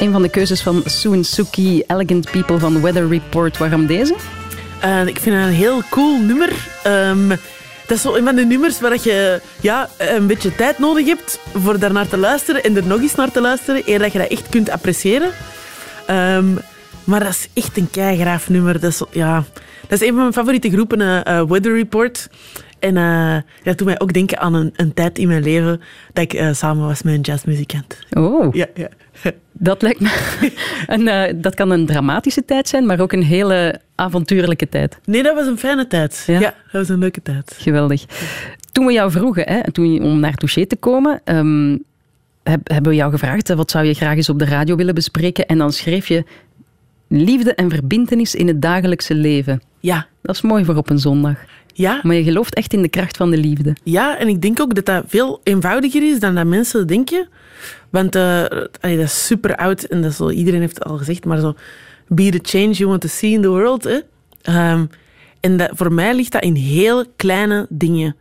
Een van de keuzes van Soon Suki, Elegant People van Weather Report. Waarom deze? En ik vind het een heel cool nummer. Ehm, dat is zo een van de nummers waar je ja, een beetje tijd nodig hebt voor daarnaar te luisteren en er nog eens naar te luisteren, eer dat je dat echt kunt appreciëren. Ehm, maar dat is echt een keigraaf nummer. Dat is, ja, dat is een van mijn favoriete groepen, eh, eh, Weather Report. En eh, dat doet mij ook denken aan een, een tijd in mijn leven dat ik eh, samen was met een jazzmuzikant. Oh, Ja, ja. dat lijkt me... En, eh, dat kan een dramatische tijd zijn, maar ook een hele avontuurlijke tijd. Nee, dat was een fijne tijd. Ja? Ja, dat was een leuke tijd. Geweldig. Toen we jou vroegen hè, toen om naar Touché te komen, ehm, heb- hebben we jou gevraagd wat zou je graag eens op de radio willen bespreken. En dan schreef je liefde en verbintenis in het dagelijkse leven. Ja. Dat is mooi voor op een zondag. Ja. Maar je gelooft echt in de kracht van de liefde. Ja, en ik denk ook dat dat veel eenvoudiger is dan dat mensen denken. Want eh, allee, dat is super oud en dat is zo, iedereen heeft het al gezegd, maar zo... Be the change you want to see in the world. Hè? Ehm, en dat, voor mij ligt dat in heel kleine dingen.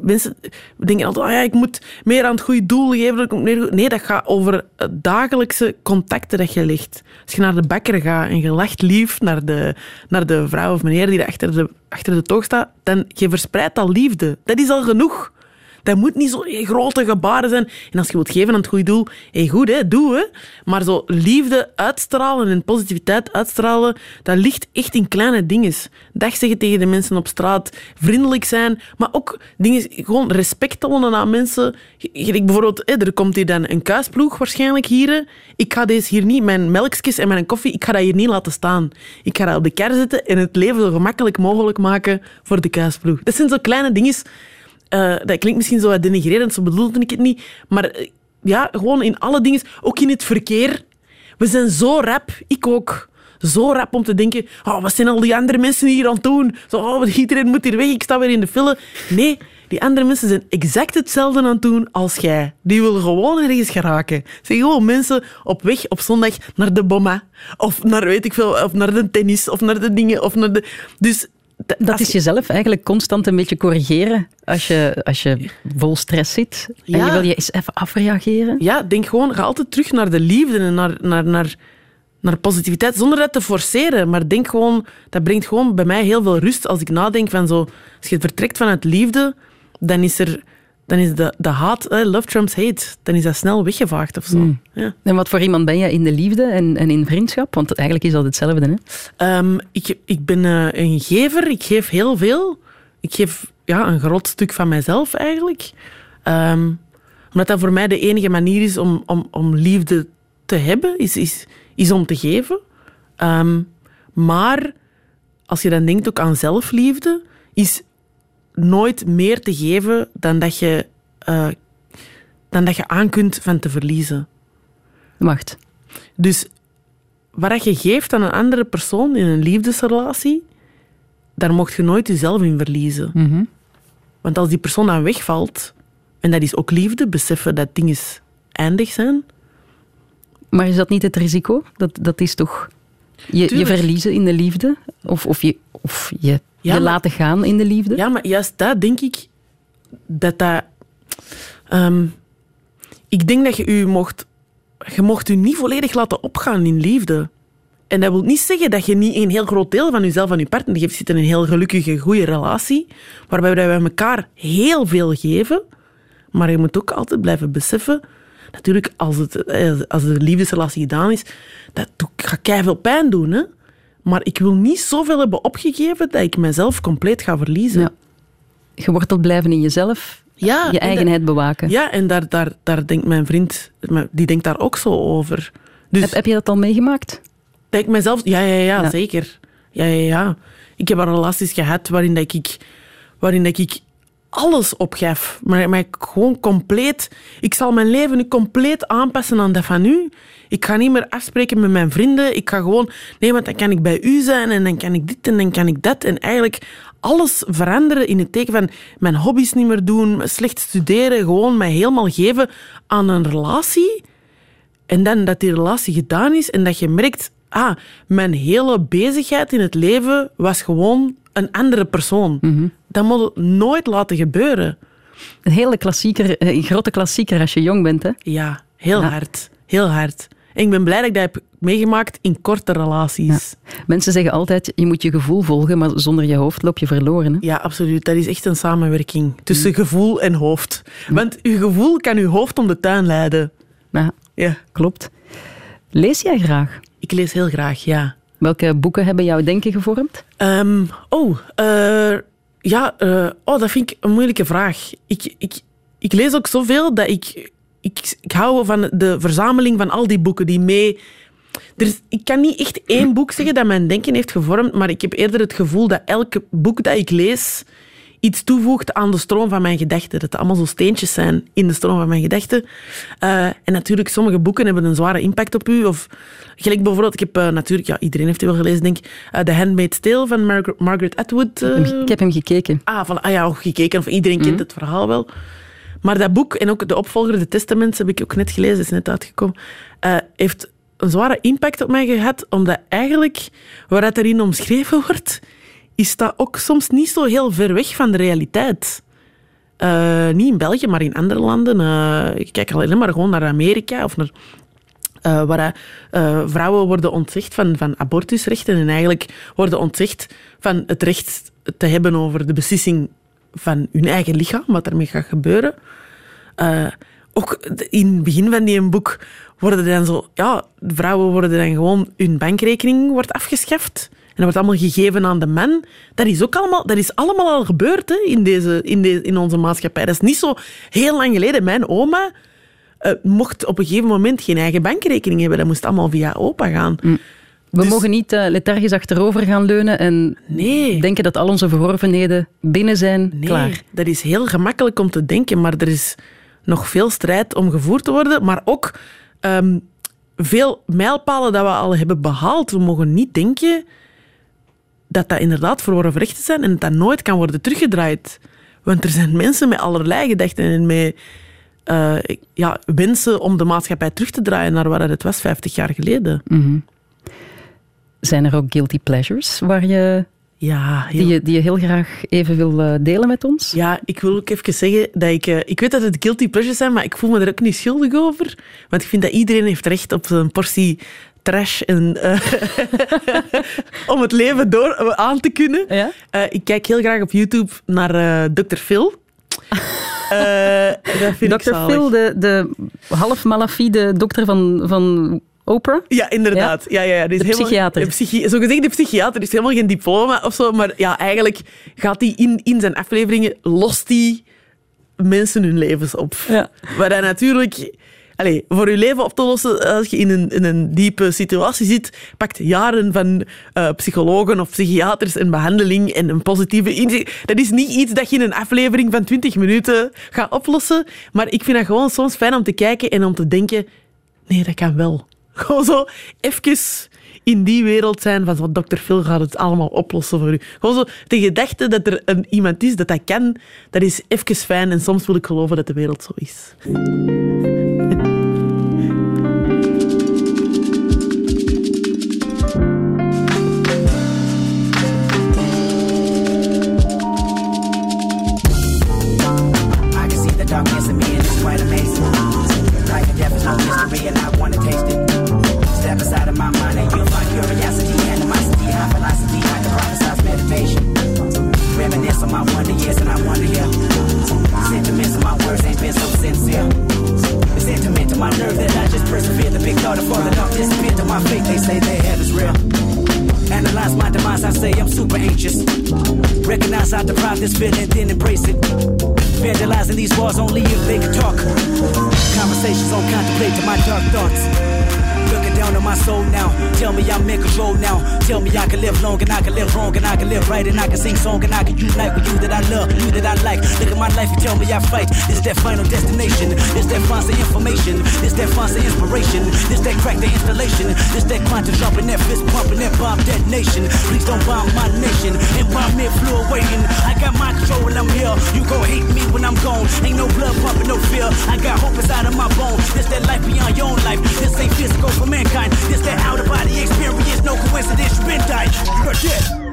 Mensen denken altijd, oh ja, ik moet meer aan het goede doel geven. Nee, dat gaat over dagelijkse contacten dat je legt. Als je naar de bakker gaat en je lacht lief naar de, naar de vrouw of meneer die achter de, achter de toog staat, dan je verspreidt al liefde. Dat is al genoeg. Dat moet niet zo grote gebaren zijn. En als je wilt geven aan het goede doel, goed, hè, doe. Maar zo liefde uitstralen en positiviteit uitstralen, dat ligt echt in kleine dingen. Dag zeggen tegen de mensen op straat, vriendelijk zijn, maar ook dingen, gewoon respect tonen aan mensen. Gelijk bijvoorbeeld, er komt hier dan een kuisploeg waarschijnlijk hier. Ik ga deze hier niet, mijn melkjes en mijn koffie, ik ga dat hier niet laten staan. Ik ga dat op de kar zetten en het leven zo gemakkelijk mogelijk maken voor de kuisploeg. Dat zijn zo kleine dingen eh, dat klinkt misschien zo wat denigrerend, zo bedoelde ik het niet. Maar eh, ja, gewoon in alle dingen, ook in het verkeer. We zijn zo rap, ik ook. Zo rap om te denken, oh, wat zijn al die andere mensen hier aan het doen? Zo, oh, iedereen moet hier weg, ik sta weer in de file. Nee, die andere mensen zijn exact hetzelfde aan het doen als jij. Die willen gewoon ergens geraken. Het zijn gewoon mensen op weg op zondag naar de bomma. Of naar, weet ik veel, of naar de tennis, of naar de dingen, of naar de... Dus... Dat als- is jezelf eigenlijk constant een beetje corrigeren als je, als je vol stress zit. En Ja. je wil je eens even afreageren. Ja, denk gewoon, ga altijd terug naar de liefde en naar, naar, naar, naar positiviteit, zonder dat te forceren. Maar denk gewoon, dat brengt gewoon bij mij heel veel rust als ik nadenk van zo, als je vertrekt vanuit liefde, dan is er, dan is de, de haat, eh, love trumps hate, dan is dat snel weggevaagd of zo. Mm. Ja. En wat voor iemand ben je in de liefde en, en in vriendschap? Want eigenlijk is dat hetzelfde. Hè? Ehm, ik, ik ben eh, een gever, ik geef heel veel. Ik geef ja, een groot stuk van mijzelf eigenlijk. Ehm, omdat dat voor mij de enige manier is om, om, om liefde te hebben, is, is, is om te geven. Ehm, maar als je dan denkt ook aan zelfliefde, is nooit meer te geven dan dat je, eh, dan dat je aan kunt van te verliezen. Wacht. Dus wat je geeft aan een andere persoon in een liefdesrelatie, daar mocht je nooit jezelf in verliezen. Mhm. Want als die persoon dan wegvalt, en dat is ook liefde, beseffen dat dingen eindig zijn. Maar is dat niet het risico? Dat, dat is toch je, je verliezen in de liefde? Of, of je, of je, Ja, je maar- laten gaan in de liefde? Ja, maar juist dat denk ik dat dat. ehm, ik denk dat je je mocht. Je mocht je niet volledig laten opgaan in liefde. En dat wil niet zeggen dat je niet een heel groot deel van jezelf aan je partner geeft. Je zit in een heel gelukkige, goede relatie, waarbij wij elkaar heel veel geven. Maar je moet ook altijd blijven beseffen, natuurlijk, als, het, eh, als de liefdesrelatie gedaan is, dat gaat veel pijn doen. Hè? Maar ik wil niet zoveel hebben opgegeven dat ik mezelf compleet ga verliezen. Ja. Geworteld blijven in jezelf, Ja, je en eigenheid bewaken. ja, en daar, daar, daar denkt mijn vriend, die denkt daar ook zo over. Dus Heb, heb je dat al meegemaakt? dat ik mezelf... Ja, ja, ja, Ja. zeker. Ja, ja, ja. Ik heb al relaties gehad waarin, dat ik, waarin dat ik alles opgaf. Maar, maar ik gewoon compleet... Ik zal mijn leven nu compleet aanpassen aan dat van u. Ik ga niet meer afspreken met mijn vrienden. Ik ga gewoon... Nee, want dan kan ik bij u zijn en dan kan ik dit en dan kan ik dat. En eigenlijk alles veranderen in het teken van mijn hobby's niet meer doen, slecht studeren, gewoon mij helemaal geven aan een relatie. En dan dat die relatie gedaan is en dat je merkt, ah, mijn hele bezigheid in het leven was gewoon een andere persoon. Dat moet het nooit laten gebeuren. Een hele klassieker, een grote klassieker als je jong bent. Hè? Ja, heel Ja. hard. Heel hard. En ik ben blij dat ik dat heb meegemaakt in korte relaties. Mensen zeggen altijd, je moet je gevoel volgen, maar zonder je hoofd loop je verloren. Hè? Ja, absoluut. Dat is echt een samenwerking tussen gevoel en hoofd. Want uw gevoel kan uw hoofd om de tuin leiden. Ja, Ja. klopt. Lees jij graag? Ik lees heel graag, ja. Welke boeken hebben jouw denken gevormd? Ehm, oh, eh, ja, eh, oh, dat vind ik een moeilijke vraag. Ik, ik, ik lees ook zoveel dat ik, ik... Ik hou van de verzameling van al die boeken die mee... Is, ik kan niet echt één boek zeggen dat mijn denken heeft gevormd, maar ik heb eerder het gevoel dat elk boek dat ik lees iets toevoegt aan de stroom van mijn gedachten. Dat het allemaal zo steentjes zijn in de stroom van mijn gedachten. Eh, en natuurlijk, sommige boeken hebben een zware impact op u. Of gelijk bijvoorbeeld, ik heb eh, natuurlijk, ja, iedereen heeft die wel gelezen, denk ik, eh, The Handmaid's Tale van Margaret, Margaret Atwood. Ik heb hem gekeken. Ah, van, ah ja, ook gekeken. Of iedereen kent het verhaal wel. Maar dat boek en ook de opvolger, de Testaments, heb ik ook net gelezen, is net uitgekomen, heeft een zware impact op mij gehad, omdat eigenlijk, waar het erin omschreven wordt, is dat ook soms niet zo heel ver weg van de realiteit. Eh, niet in België, maar in andere landen. Eh, ik kijk alleen maar gewoon naar Amerika of naar eh, waar vrouwen worden ontzegd van, van abortusrechten en eigenlijk worden ontzegd van het recht te hebben over de beslissing van hun eigen lichaam, wat ermee gaat gebeuren. Ook in het begin van die boek worden dan zo, ja, vrouwen worden dan gewoon, hun bankrekening wordt afgeschaft. En dat wordt allemaal gegeven aan de man. Dat is ook allemaal, dat is allemaal al gebeurd hè, in, deze, in, deze, in onze maatschappij. Dat is niet zo heel lang geleden. Mijn oma eh, mocht op een gegeven moment geen eigen bankrekening hebben. Dat moest allemaal via opa gaan. We mogen niet eh, lethargisch achterover gaan leunen en Nee. denken dat al onze verworvenheden binnen zijn. Nee, Klaar. dat is heel gemakkelijk om te denken, maar er is nog veel strijd om gevoerd te worden. Maar ook ehm, veel mijlpalen dat we al hebben behaald. We mogen niet denken dat dat inderdaad verworven rechten zijn en dat dat nooit kan worden teruggedraaid. Want er zijn mensen met allerlei gedachten en met eh, ja, wensen om de maatschappij terug te draaien naar waar het was 50 jaar geleden. Zijn er ook guilty pleasures waar je, Ja, heel- die, je, die je heel graag even wil eh, delen met ons? Ja, ik wil ook even zeggen dat ik... eh, ik weet dat het guilty pleasures zijn, maar ik voel me er ook niet schuldig over. Want ik vind dat iedereen heeft recht op een portie trash en, eh, om het leven door eh, aan te kunnen. Ja? Eh, ik kijk heel graag op YouTube naar eh Dr. Phil. Dat vind ik Dr. zalig. Phil, de, de half malafide dokter van, van Oprah. Ja, inderdaad. Ja? Ja, ja, Die is De helemaal- psychiater. Psychi zo gezegd, de psychiater is helemaal geen diploma of zo, maar ja, eigenlijk gaat hij in, in zijn afleveringen, lost hij mensen hun levens op. Ja. Waar hij natuurlijk... Allee, voor je leven op te lossen, als je in een, in een diepe situatie zit, pakt jaren van eh, psychologen of psychiaters en behandeling en een positieve inzicht. Dat is niet iets dat je in een aflevering van 20 minuten gaat oplossen, maar ik vind dat gewoon soms fijn om te kijken en om te denken, nee, dat kan wel. Gewoon zo even in die wereld zijn van zo, Dr. Phil gaat het allemaal oplossen voor u. Gewoon zo, de gedachte dat er een, iemand is dat dat kan, dat is even fijn en soms wil ik geloven dat de wereld zo is. Wonder years and I wonder here. Sentiments of my words ain't been so sincere. The sentiment to my nerve that I just persevere. The big thought of falling off disappear to my faith. They say their head is real. Analyze my demise, I say I'm super anxious. Recognize I deprive this feeling, then embrace it. Vandalizing these walls only if they can talk. Conversations on contemplate to my dark thoughts. Down on my soul now. Tell me I'm in control now. Tell me I can live long and I can live wrong and I can live right and I can sing song and I can unite with you that I love, you that I like. Look at my life, you tell me I fight. This that final destination. This that fancy information. This that fancy inspiration. This that crack the installation. This that quantum jumping, that fist pumping, that bomb detonation. Please don't bomb my nation. And bomb me flew awaiting. I got my control I'm here. You gon' hate me when I'm gone. Ain't no blood pumping, no fear. I got hope inside of my bones. This that life beyond your own life. This ain't physical for mankind. This that out of body experience. No coincidence. You been died. You're dead.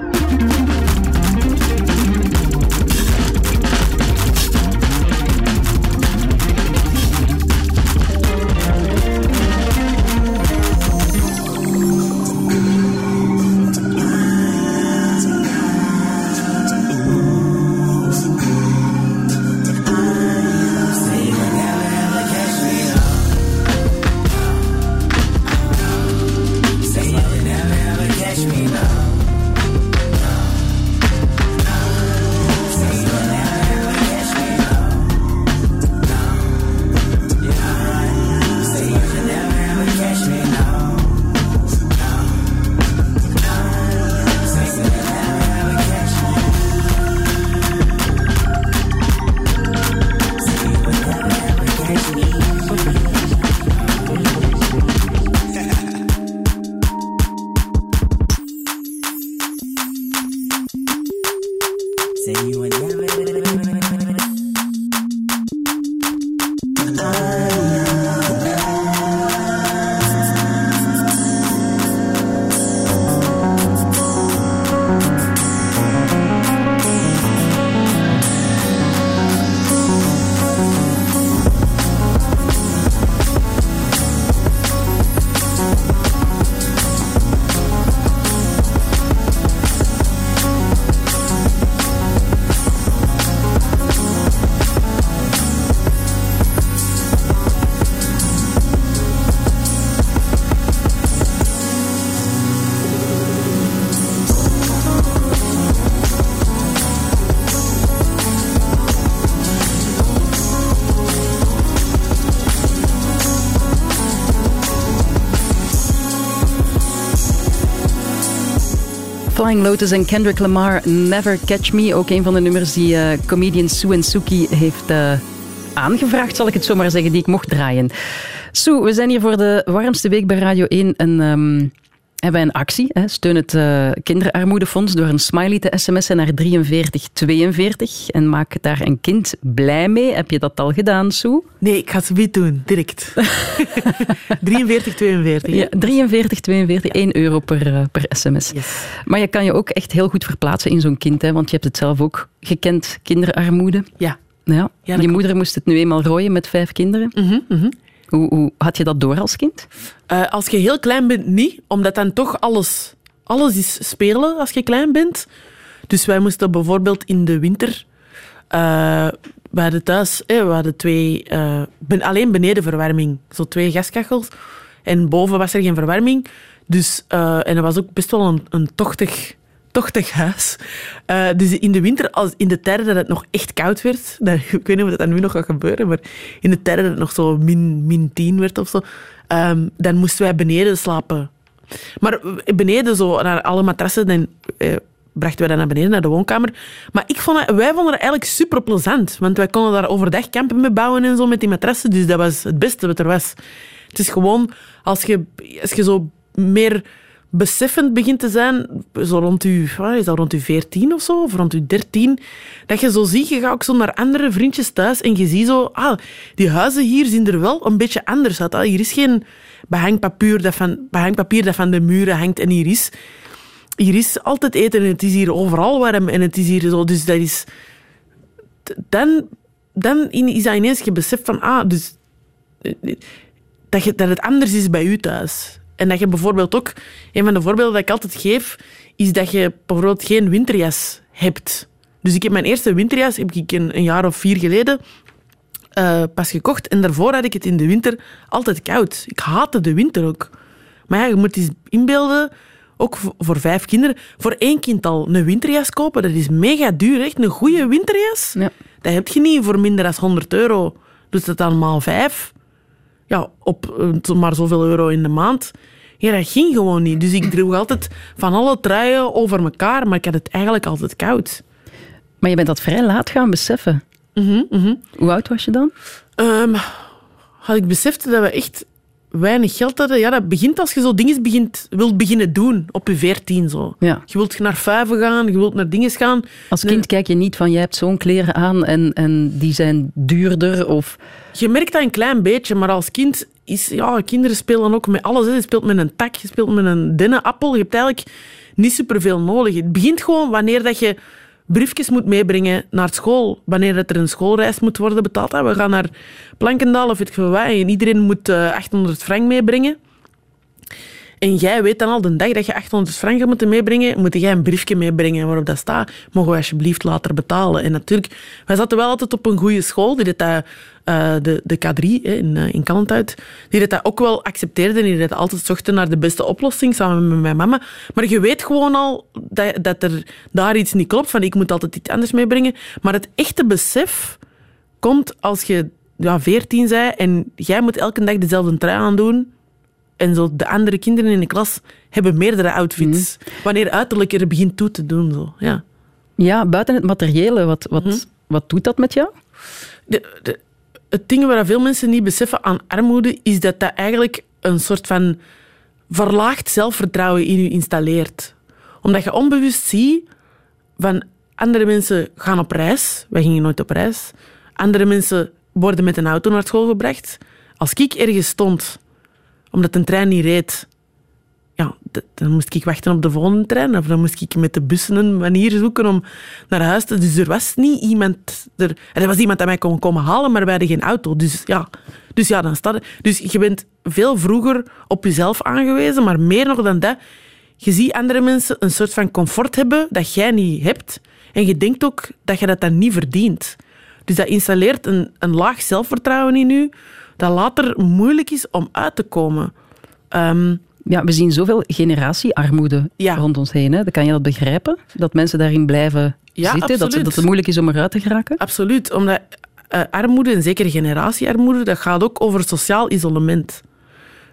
Flying Lotus en Kendrick Lamar, Never Catch Me. Ook een van de nummers die eh, comedian Sue en Suki heeft eh, aangevraagd, zal ik het zo maar zeggen, die ik mocht draaien. Sue, we zijn hier voor de warmste week bij Radio 1 en ehm, hebben wij een actie. Hè? Steun het eh, kinderarmoedefonds door een smiley te sms'en naar 4342 en maak daar een kind blij mee. Heb je dat al gedaan, Sue? Nee, ik ga het niet doen, direct. 43, 42. Ja, 43, 42, 1 euro per, eh, per sms. Maar je kan je ook echt heel goed verplaatsen in zo'n kind, hè, want je hebt het zelf ook gekend, kinderarmoede. Ja. Ja, je moeder moest het nu eenmaal rooien met vijf kinderen. Mhm, Hoe, hoe had je dat door als kind? Eh, als je heel klein bent, niet. Omdat dan toch alles, alles is spelen als je klein bent. Dus wij moesten bijvoorbeeld in de winter... eh we hadden thuis eh, we hadden twee... eh, ben, alleen benedenverwarming. Zo twee gaskachels. En boven was er geen verwarming. Dus, en dat was ook best wel een tochtig, tochtig huis. Eh, dus in de winter, als, in de tijden dat het nog echt koud werd... Dat, ik weet niet of dat nu nog gaat gebeuren, maar in de tijden dat het nog zo min, min 10 werd of zo... ehm, dan moesten wij beneden slapen. Maar beneden, zo, naar alle matrassen, dan eh, brachten wij dat naar beneden, naar de woonkamer. Maar ik vond wij vonden dat eigenlijk super plezant. Want wij konden daar overdag campen mee bouwen en zo met die matrassen. Dus dat was het beste wat er was. Het is gewoon, als je, als je zo meer beseffend begint te zijn, zo rond wat is dat, rond je 14 of zo, of rond je 13, dat je zo ziet, je gaat ook zo naar andere vriendjes thuis en je ziet zo, ah, die huizen hier zien er wel een beetje anders uit. Ah, hier is geen behangpapier dat van, behangpapier dat van de muren hangt en hier is, hier is altijd eten en het is hier overal warm en het is hier zo, dus dat is... Dan, dan is dat ineens je beseft van, ah, dus dat, je, dat het anders is bij u thuis. En dat je bijvoorbeeld ook, een van de voorbeelden dat ik altijd geef, is dat je bijvoorbeeld geen winterjas hebt. Dus ik heb mijn eerste winterjas, heb ik een, een jaar of vier geleden, eh, pas gekocht. En daarvoor had ik het in de winter altijd koud. Ik haatte de winter ook. Maar ja, je moet eens inbeelden, ook voor, vijf kinderen, voor één kind al een winterjas kopen, dat is mega duur. Echt een goede winterjas, dat heb je niet voor minder dan 100 euro. Dus dat dan maal vijf ja, op eh, maar zoveel euro in de maand. Ja, dat ging gewoon niet. Dus ik droeg altijd van alle truien over elkaar, maar ik had het eigenlijk altijd koud. Maar je bent dat vrij laat gaan beseffen. Mhm, Hoe oud was je dan? Ehm, had ik besefte dat we echt weinig geld hadden. Ja, dat begint als je zo dingen begint, wilt beginnen doen, op je veertien zo. Ja. Je wilt naar vuiven gaan, je wilt naar dingen gaan. Als kind kijk je niet van, jij hebt zo'n kleren aan en, en die zijn duurder of... Je merkt dat een klein beetje, maar als kind is... Ja, kinderen spelen ook met alles. Hè. Je speelt met een tak, je speelt met een dennenappel. Je hebt eigenlijk niet superveel nodig. Het begint gewoon wanneer dat je briefjes moet meebrengen naar school. Wanneer er een schoolreis moet worden betaald. We gaan naar Plankendaal of weet ik wat. En iedereen moet eh, 800 frank meebrengen. En jij weet dan al de dag dat je 800 frank gaat moeten meebrengen, moet jij een briefje meebrengen waarop dat staat, mogen we alsjeblieft later betalen. En natuurlijk, wij zaten wel altijd op een goede school, die dat, eh, de, de K3 hè, in, uh, in die dat, ook wel accepteerde die dat altijd zochten naar de beste oplossing, samen met mijn mama. Maar je weet gewoon al dat, dat er daar iets niet klopt, van ik moet altijd iets anders meebrengen. Maar het echte besef komt als je ja, 14 bent en jij moet elke dag dezelfde trui aandoen, en zo de andere kinderen in de klas hebben meerdere outfits. Wanneer uiterlijk er begint toe te doen. Zo. Ja. Ja, buiten het materiële, wat, wat, wat doet dat met jou? De, de, het ding waar veel mensen niet beseffen aan armoede, is dat dat eigenlijk een soort van verlaagd zelfvertrouwen in je installeert. Omdat je onbewust ziet van Andere mensen gaan op reis. Wij gingen nooit op reis. Andere mensen worden met een auto naar school gebracht. Als ik ergens stond, omdat een trein niet reed, ja, dan moest ik wachten op de volgende trein. Of dan moest ik met de bussen een manier zoeken om naar huis te... Dus er was niet iemand... Er, er was iemand dat mij kon komen halen, maar wij hadden geen auto. Dus ja, dus ja dan staat het- Dus je bent veel vroeger op jezelf aangewezen, maar meer nog dan dat... Je ziet andere mensen een soort van comfort hebben dat jij niet hebt. En je denkt ook dat je dat dan niet verdient. Dus dat installeert een, een laag zelfvertrouwen in je, dat later moeilijk is om uit te komen. Ehm, Ja, we zien zoveel generatiearmoede rond ons heen. Hè. Dan kan je dat begrijpen, dat mensen daarin blijven Ja, zitten, dat, dat het moeilijk is om eruit te geraken. Absoluut, omdat eh, armoede, en zeker generatiearmoede, dat gaat ook over sociaal isolement.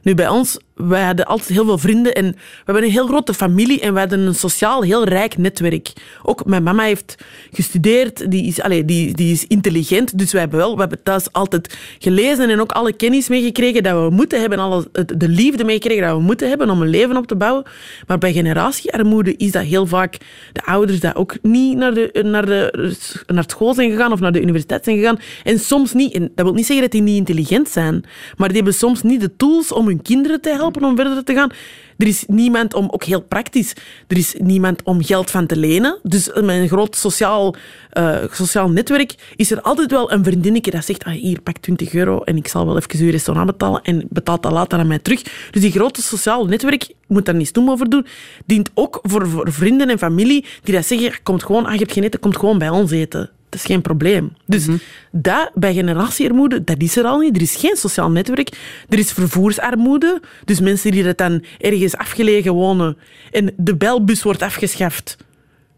Nu, bij ons, wij hadden altijd heel veel vrienden en we hebben een heel grote familie en we hadden een sociaal heel rijk netwerk. Ook mijn mama heeft gestudeerd, die is, allee, die, die is intelligent, dus wij hebben wel, we hebben thuis altijd gelezen en ook alle kennis meegekregen dat we moeten hebben, alle, de liefde meegekregen dat we moeten hebben om een leven op te bouwen. Maar bij generatiearmoede is dat heel vaak de ouders dat ook niet naar, de, naar, de, naar school zijn gegaan of naar de universiteit zijn gegaan. En soms niet. En dat wil niet zeggen dat die niet intelligent zijn, maar die hebben soms niet de tools om hun kinderen te helpen om verder te gaan. Er is niemand om, ook heel praktisch, er is niemand om geld van te lenen. Dus een groot sociaal, eh, sociaal netwerk is er altijd wel een vriendinnetje dat zegt, ah, hier, pak 20 euro en ik zal wel even uw restaurant betalen en betaalt dat later aan mij terug. Dus die grote sociaal netwerk, moet daar niet stom over doen, dient ook voor, voor vrienden en familie die dat zeggen, komt gewoon, ah, je hebt geen eten, komt gewoon bij ons eten. Dat is geen probleem. Dus dat bij generatiearmoede, dat is er al niet. Er is geen sociaal netwerk. Er is vervoersarmoede. Dus mensen die dat dan ergens afgelegen wonen en de belbus wordt afgeschaft.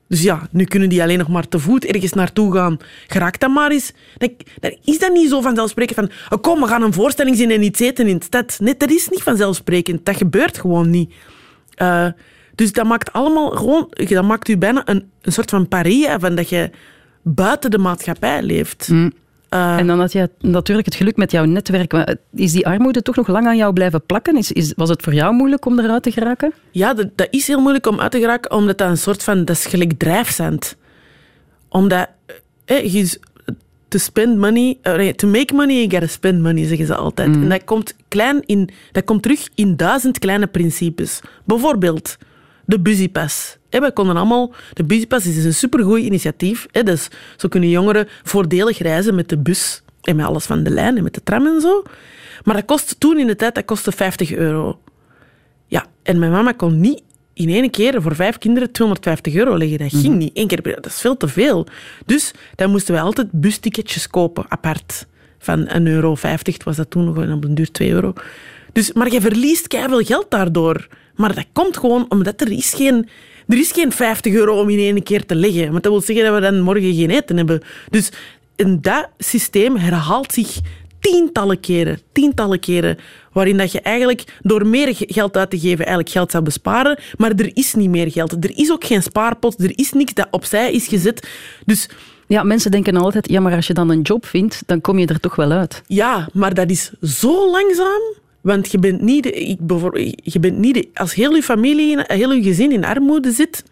Dus ja, nu kunnen die alleen nog maar te voet ergens naartoe gaan. Geraakt dan maar eens. Dan, dan is dat niet zo vanzelfsprekend van oh, kom, we gaan een voorstelling zien en iets eten in de stad. Nee, dat is niet vanzelfsprekend. Dat gebeurt gewoon niet. Eh, dus dat maakt allemaal gewoon... Dat maakt u bijna een, een soort van paria van dat je buiten de maatschappij leeft. Eh, En dan had je natuurlijk het geluk met jouw netwerk. Maar Is die armoede toch nog lang aan jou blijven plakken? Is, is, was het voor jou moeilijk om eruit te geraken? Ja, dat, dat is heel moeilijk om uit te geraken, omdat dat een soort van... Dat is gelijk drijfzand. Omdat... Eh, je is- to spend money... eh, to make money, you gotta spend money, zeggen ze altijd. En dat komt, klein in, dat komt terug in duizend kleine principes. Bijvoorbeeld de Busypass. Eh, wij konden allemaal... De Busypass is een supergoed initiatief. Dus zo kunnen jongeren voordelig reizen met de bus en met alles van de lijn en met de tram en zo. Maar dat kost toen in de tijd dat kostte 50 euro. Ja, en mijn mama kon niet in één keer voor vijf kinderen 250 euro leggen. Dat ging niet. Eén keer per Dat is veel te veel. Dus dan moesten wij altijd busticketjes kopen, apart. Van 1,50 euro. was dat toen nog, op een duur 2 euro. Dus, maar je verliest veel geld daardoor. Maar dat komt gewoon omdat er is geen... Er is geen 50 euro om in één keer te leggen. Want dat wil zeggen dat we dan morgen geen eten hebben. Dus en dat systeem herhaalt zich tientallen keren, tientallen keren, waarin dat je eigenlijk door meer ge- geld uit te geven eigenlijk geld zou besparen, maar er is niet meer geld. Er is ook geen spaarpot, er is niks dat opzij is gezet. Dus Ja, mensen denken altijd, ja, maar als je dan een job vindt, dan kom je er toch wel uit. ja, maar dat is zo langzaam. Want je bent niet, je bent niet als heel je familie, heel je gezin in armoede zit,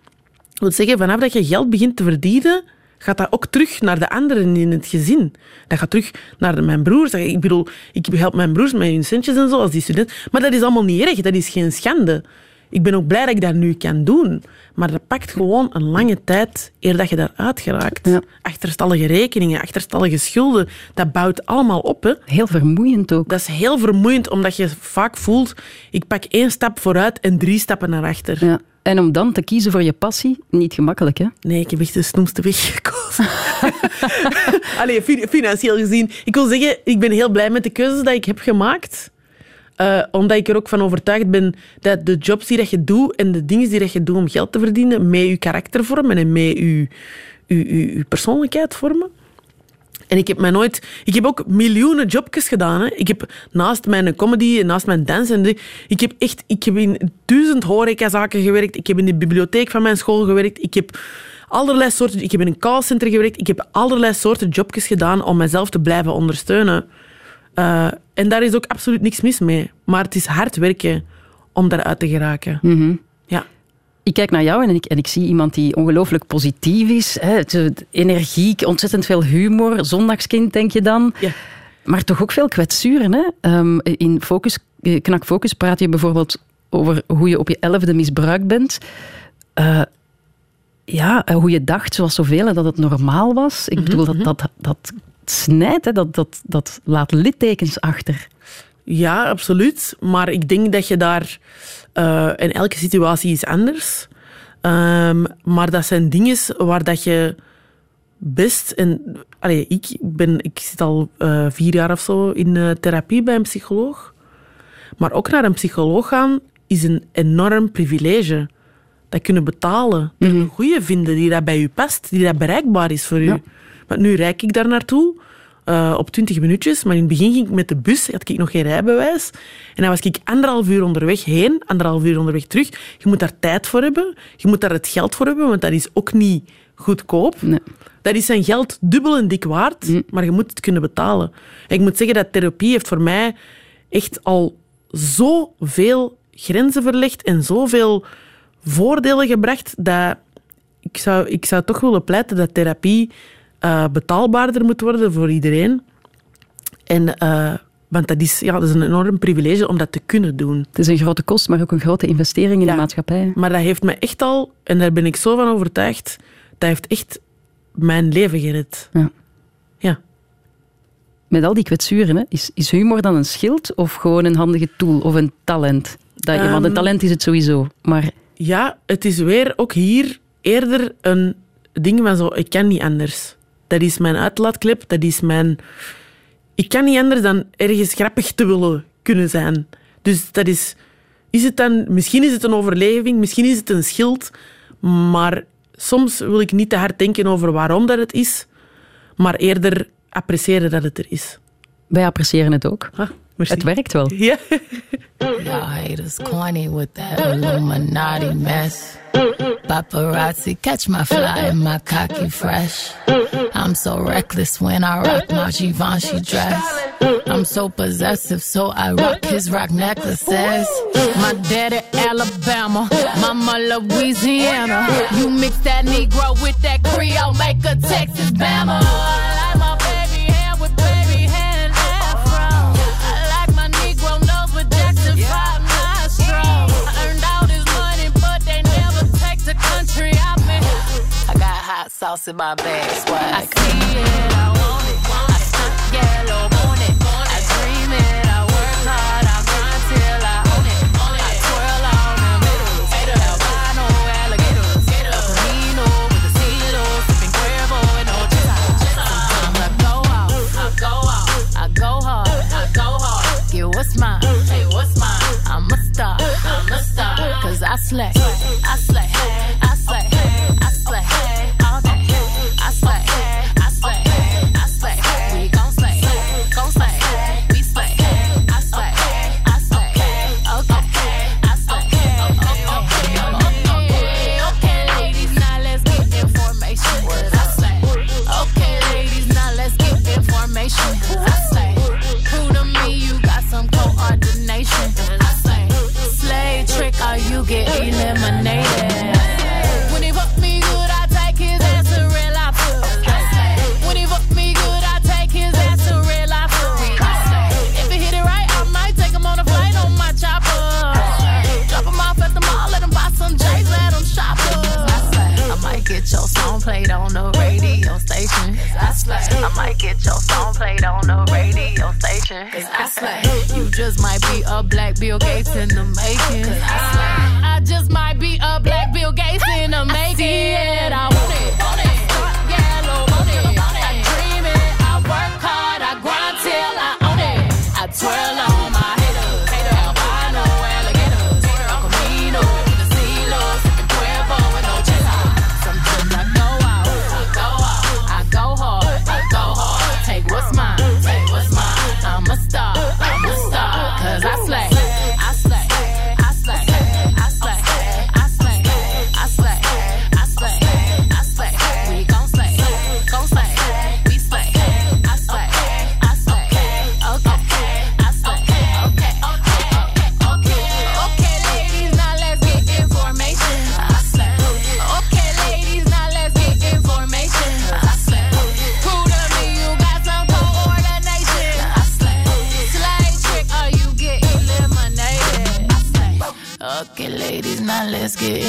wil zeggen, vanaf dat je geld begint te verdienen, gaat dat ook terug naar de anderen in het gezin. Dat gaat terug naar mijn broers. Ik bedoel, ik help mijn broers met hun centjes en zo, als die student. Maar dat is allemaal niet erg, dat is geen schande. Ik ben ook blij dat ik dat nu kan doen. Maar dat pakt gewoon een lange tijd eer dat je daaruit geraakt. Achterstallige rekeningen, achterstallige schulden, dat bouwt allemaal op. Hè. Heel vermoeiend ook. Dat is heel vermoeiend, omdat je vaak voelt, ik pak één stap vooruit en drie stappen naar achter. Ja. En om dan te kiezen voor je passie, niet gemakkelijk, hè? Nee, ik heb echt de snoemste weg gekozen. Allee, fi- financieel gezien. Ik wil zeggen, ik ben heel blij met de keuzes die ik heb gemaakt. Eh, omdat ik er ook van overtuigd ben dat de jobs die dat je doet en de dingen die dat je doet om geld te verdienen, mee je karakter vormen en mee je, je, persoonlijkheid vormen. En ik heb mij nooit... Ik heb ook miljoenen jobjes gedaan. Hè. Ik heb naast mijn comedy naast mijn dans... En de- ik heb echt... Ik heb in duizend horecazaken gewerkt. Ik heb in de bibliotheek van mijn school gewerkt. Ik heb allerlei soorten... Ik heb in een callcenter gewerkt. Ik heb allerlei soorten jobjes gedaan om mezelf te blijven ondersteunen. Eh, en daar is ook absoluut niks mis mee. Maar het is hard werken om daaruit te geraken. Ja. ik kijk naar jou en ik, en ik zie iemand die ongelooflijk positief is. Hè, energiek, ontzettend veel humor. Zondagskind, denk je dan. Maar toch ook veel kwetsuren. Hè? Ehm, in focus, eh, Knak Focus praat je bijvoorbeeld over hoe je op je elfde misbruikt bent. Eh, ja, hoe je dacht, zoals zoveel, dat het normaal was. Ik bedoel, dat, dat, dat snijdt, hè? Dat, dat, dat laat littekens achter. Ja, absoluut. Maar ik denk dat je daar... eh in elke situatie is anders. Ehm, maar dat zijn dingen waar dat je best... En, allee, ik, ben, ik zit al eh, vier jaar of zo in eh, therapie bij een psycholoog. Maar ook naar een psycholoog gaan is een enorm privilege. Dat kunnen betalen. Een goede vinden die dat bij u past, die dat bereikbaar is voor u. Want nu rijd ik daar naartoe eh, op 20 minuutjes. Maar in het begin ging ik met de bus, had ik nog geen rijbewijs. En dan was ik anderhalf uur onderweg heen, anderhalf uur onderweg terug. Je moet daar tijd voor hebben. Je moet daar het geld voor hebben, want dat is ook niet goedkoop. Dat is zijn geld dubbel en dik waard, maar je moet het kunnen betalen. En ik moet zeggen dat therapie heeft voor mij echt al zoveel grenzen verlegd en zoveel voordelen gebracht dat ik zou, ik zou toch willen pleiten dat therapie eh, betaalbaarder moet worden voor iedereen. En, eh, want dat is, ja, dat is een enorm privilege om dat te kunnen doen. Het is een grote kost, maar ook een grote investering in de maatschappij. Maar dat heeft me echt al, en daar ben ik zo van overtuigd, dat heeft echt mijn leven gered. Ja. Ja. Met al die kwetsuren, hè, is, is humor dan een schild of gewoon een handige tool of een talent? Dat, want een Ehm, talent is het sowieso, maar Ja, het is weer ook hier eerder een ding van zo, ik kan niet anders. Dat is mijn uitlaatklep, dat is mijn... Ik kan niet anders dan ergens grappig te willen kunnen zijn. Dus dat is... Is het dan... Misschien is het een overleving, misschien is het een schild, maar soms wil ik niet te hard denken over waarom dat het is, maar eerder appreciëren dat het er is. wij appreciëren het ook. Merci. het werkt wel. Ja. Y'all haters corny with that Illuminati mess. Paparazzi catch my fly and my cocky fresh. I'm so reckless when I rock my Givenchy dress. I'm so possessive, so I rock his rock necklaces. My daddy Alabama, mama Louisiana. You mix that Negro with that Creole, make a Texas Bama. Hot sauce in my bag, swag. I see it, I want it. I yellow, it. I dream it, I work hard, I grind till I own it. I twirl on albino alligators. Go out, I go out, I go hard, I go hard. Get what's mine, hey, what's mine? I'm a star, I'm a. Cause I slay, I slay, might get your song played on the radio station. Cause I slay. You just might be a black Bill Gates in the making. Cause I slay. I just might be a black Bill Gates in the making. It, I want it. Want it.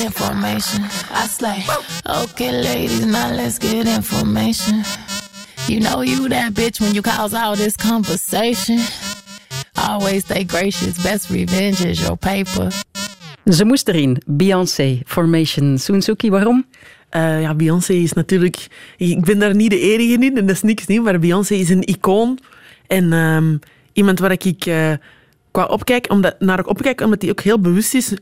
Get information. I slay. Okay, ladies, now let's get information. You know you that bitch when you cause all this conversation. Always stay gracious, best revenge is your paper. Ze moest erin. Beyoncé, Formation. Soensuki, waarom? Eh, ja, Beyoncé is natuurlijk... Ik ben daar niet de enige in en dat is niks nieuw, maar Beyoncé is een icoon. En ehm, iemand waar ik eh, qua opkijk, omdat, naar ik opkijk, omdat hij ook heel bewust is,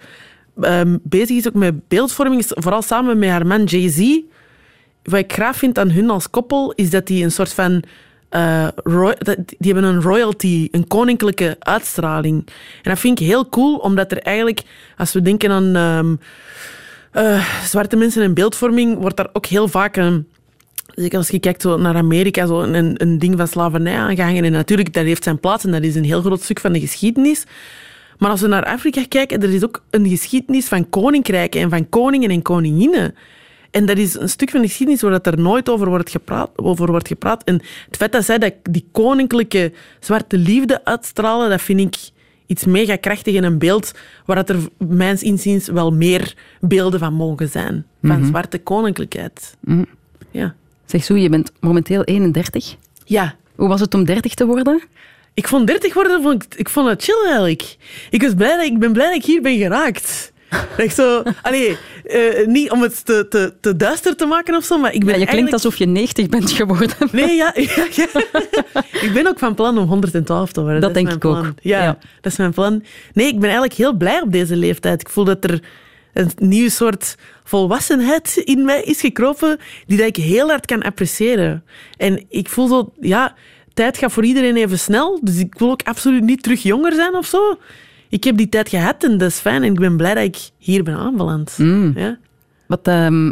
ehm, bezig is ook met beeldvorming, vooral samen met haar man Jay-Z. Wat ik graag vind aan hun als koppel, is dat die een soort van... dat- die hebben een royalty, een koninklijke uitstraling. En dat vind ik heel cool, omdat er eigenlijk, als we denken aan... ehm, eh, zwarte mensen en beeldvorming wordt daar ook heel vaak een. Zeker als je kijkt zo naar Amerika, zo een, een ding van slavernij aangehangen. En natuurlijk, dat heeft zijn plaats en dat is een heel groot stuk van de geschiedenis. Maar als we naar Afrika kijken, er is ook een geschiedenis van koninkrijken en van koningen en koninginnen. En dat is een stuk van de geschiedenis waar dat er nooit over wordt, gepraat, over wordt gepraat. En het feit dat zij dat, die koninklijke zwarte liefde uitstralen, dat vind ik iets mega krachtig in een beeld waar dat er mijns inziens wel meer beelden van mogen zijn. Van Mhm. zwarte koninklijkheid. Mhm. Ja. Zeg zo, je bent momenteel 31. Ja. Hoe was het om 30 te worden? Ik vond 30 worden, vond ik, ik vond het chill eigenlijk. Ik, was blij dat, ik ben blij dat ik hier ben geraakt. Echt zo, allee, eh, niet om het te, te, te duister te maken of zo, maar ik ben Ja, je klinkt eigenlijk- alsof je 90 bent geworden. Nee, ja, ja, ja. Ik ben ook van plan om 112 te worden. Dat denk ik ook. Ja, Ja. dat is mijn plan. Nee, ik ben eigenlijk heel blij op deze leeftijd. Ik voel dat er een nieuw soort volwassenheid in mij is gekropen, die dat ik heel hard kan appreciëren. En ik voel zo, ja, tijd gaat voor iedereen even snel, dus ik wil ook absoluut niet terug jonger zijn of zo. Ik heb die tijd gehad en dat is fijn en ik ben blij dat ik hier ben aanbeland. Mm. Ja? Wat, ehm,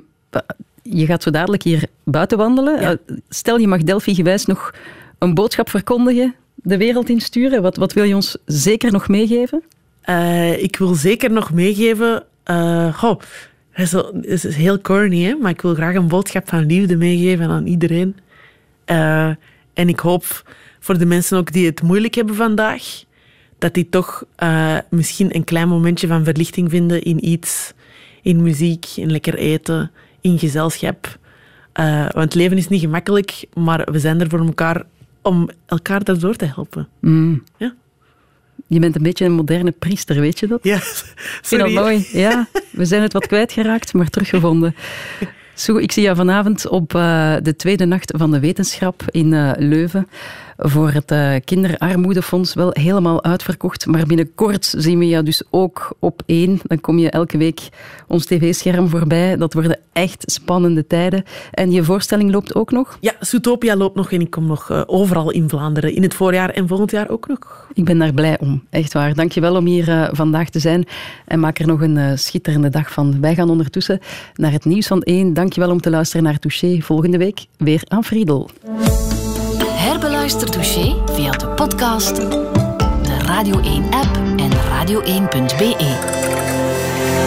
je gaat zo dadelijk hier buiten wandelen. Eh, Stel, je mag Delphi gewijs nog een boodschap verkondigen, de wereld insturen. Wat, wat wil je ons zeker nog meegeven? Eh, ik wil zeker nog meegeven. eh goh, dat is, heel corny, hè? maar ik wil graag een boodschap van liefde meegeven aan iedereen. Eh, en ik hoop voor de mensen ook die het moeilijk hebben vandaag, dat die toch eh, misschien een klein momentje van verlichting vinden in iets, in muziek, in lekker eten, in gezelschap. Eh, want het leven is niet gemakkelijk, maar we zijn er voor elkaar om elkaar daardoor te helpen. Mm. Ja. Je bent een beetje een moderne priester, weet je dat? Ja, vind dat sorry. mooi. Ja, we zijn het wat kwijtgeraakt, maar teruggevonden. Zo, ik zie jou vanavond op eh, de tweede nacht van de wetenschap in eh, Leuven voor het eh, Kinderarmoedefonds. Wel helemaal uitverkocht, maar binnenkort zien we jou dus ook op één. Dan kom je elke week ons tv-scherm voorbij. Dat worden echt spannende tijden. En je voorstelling loopt ook nog? Ja, Zootopia loopt nog en ik kom nog eh, overal in Vlaanderen. In het voorjaar en volgend jaar ook nog. Ik ben daar blij om, echt waar. Dank je wel om hier eh, vandaag te zijn. En maak er nog een schitterende dag van. Wij gaan ondertussen naar het nieuws van 1. Dank je wel om te luisteren naar Touché. Volgende week weer aan Friedel. Herbeluister Touché via de podcast, de Radio 1-app en radio1.be.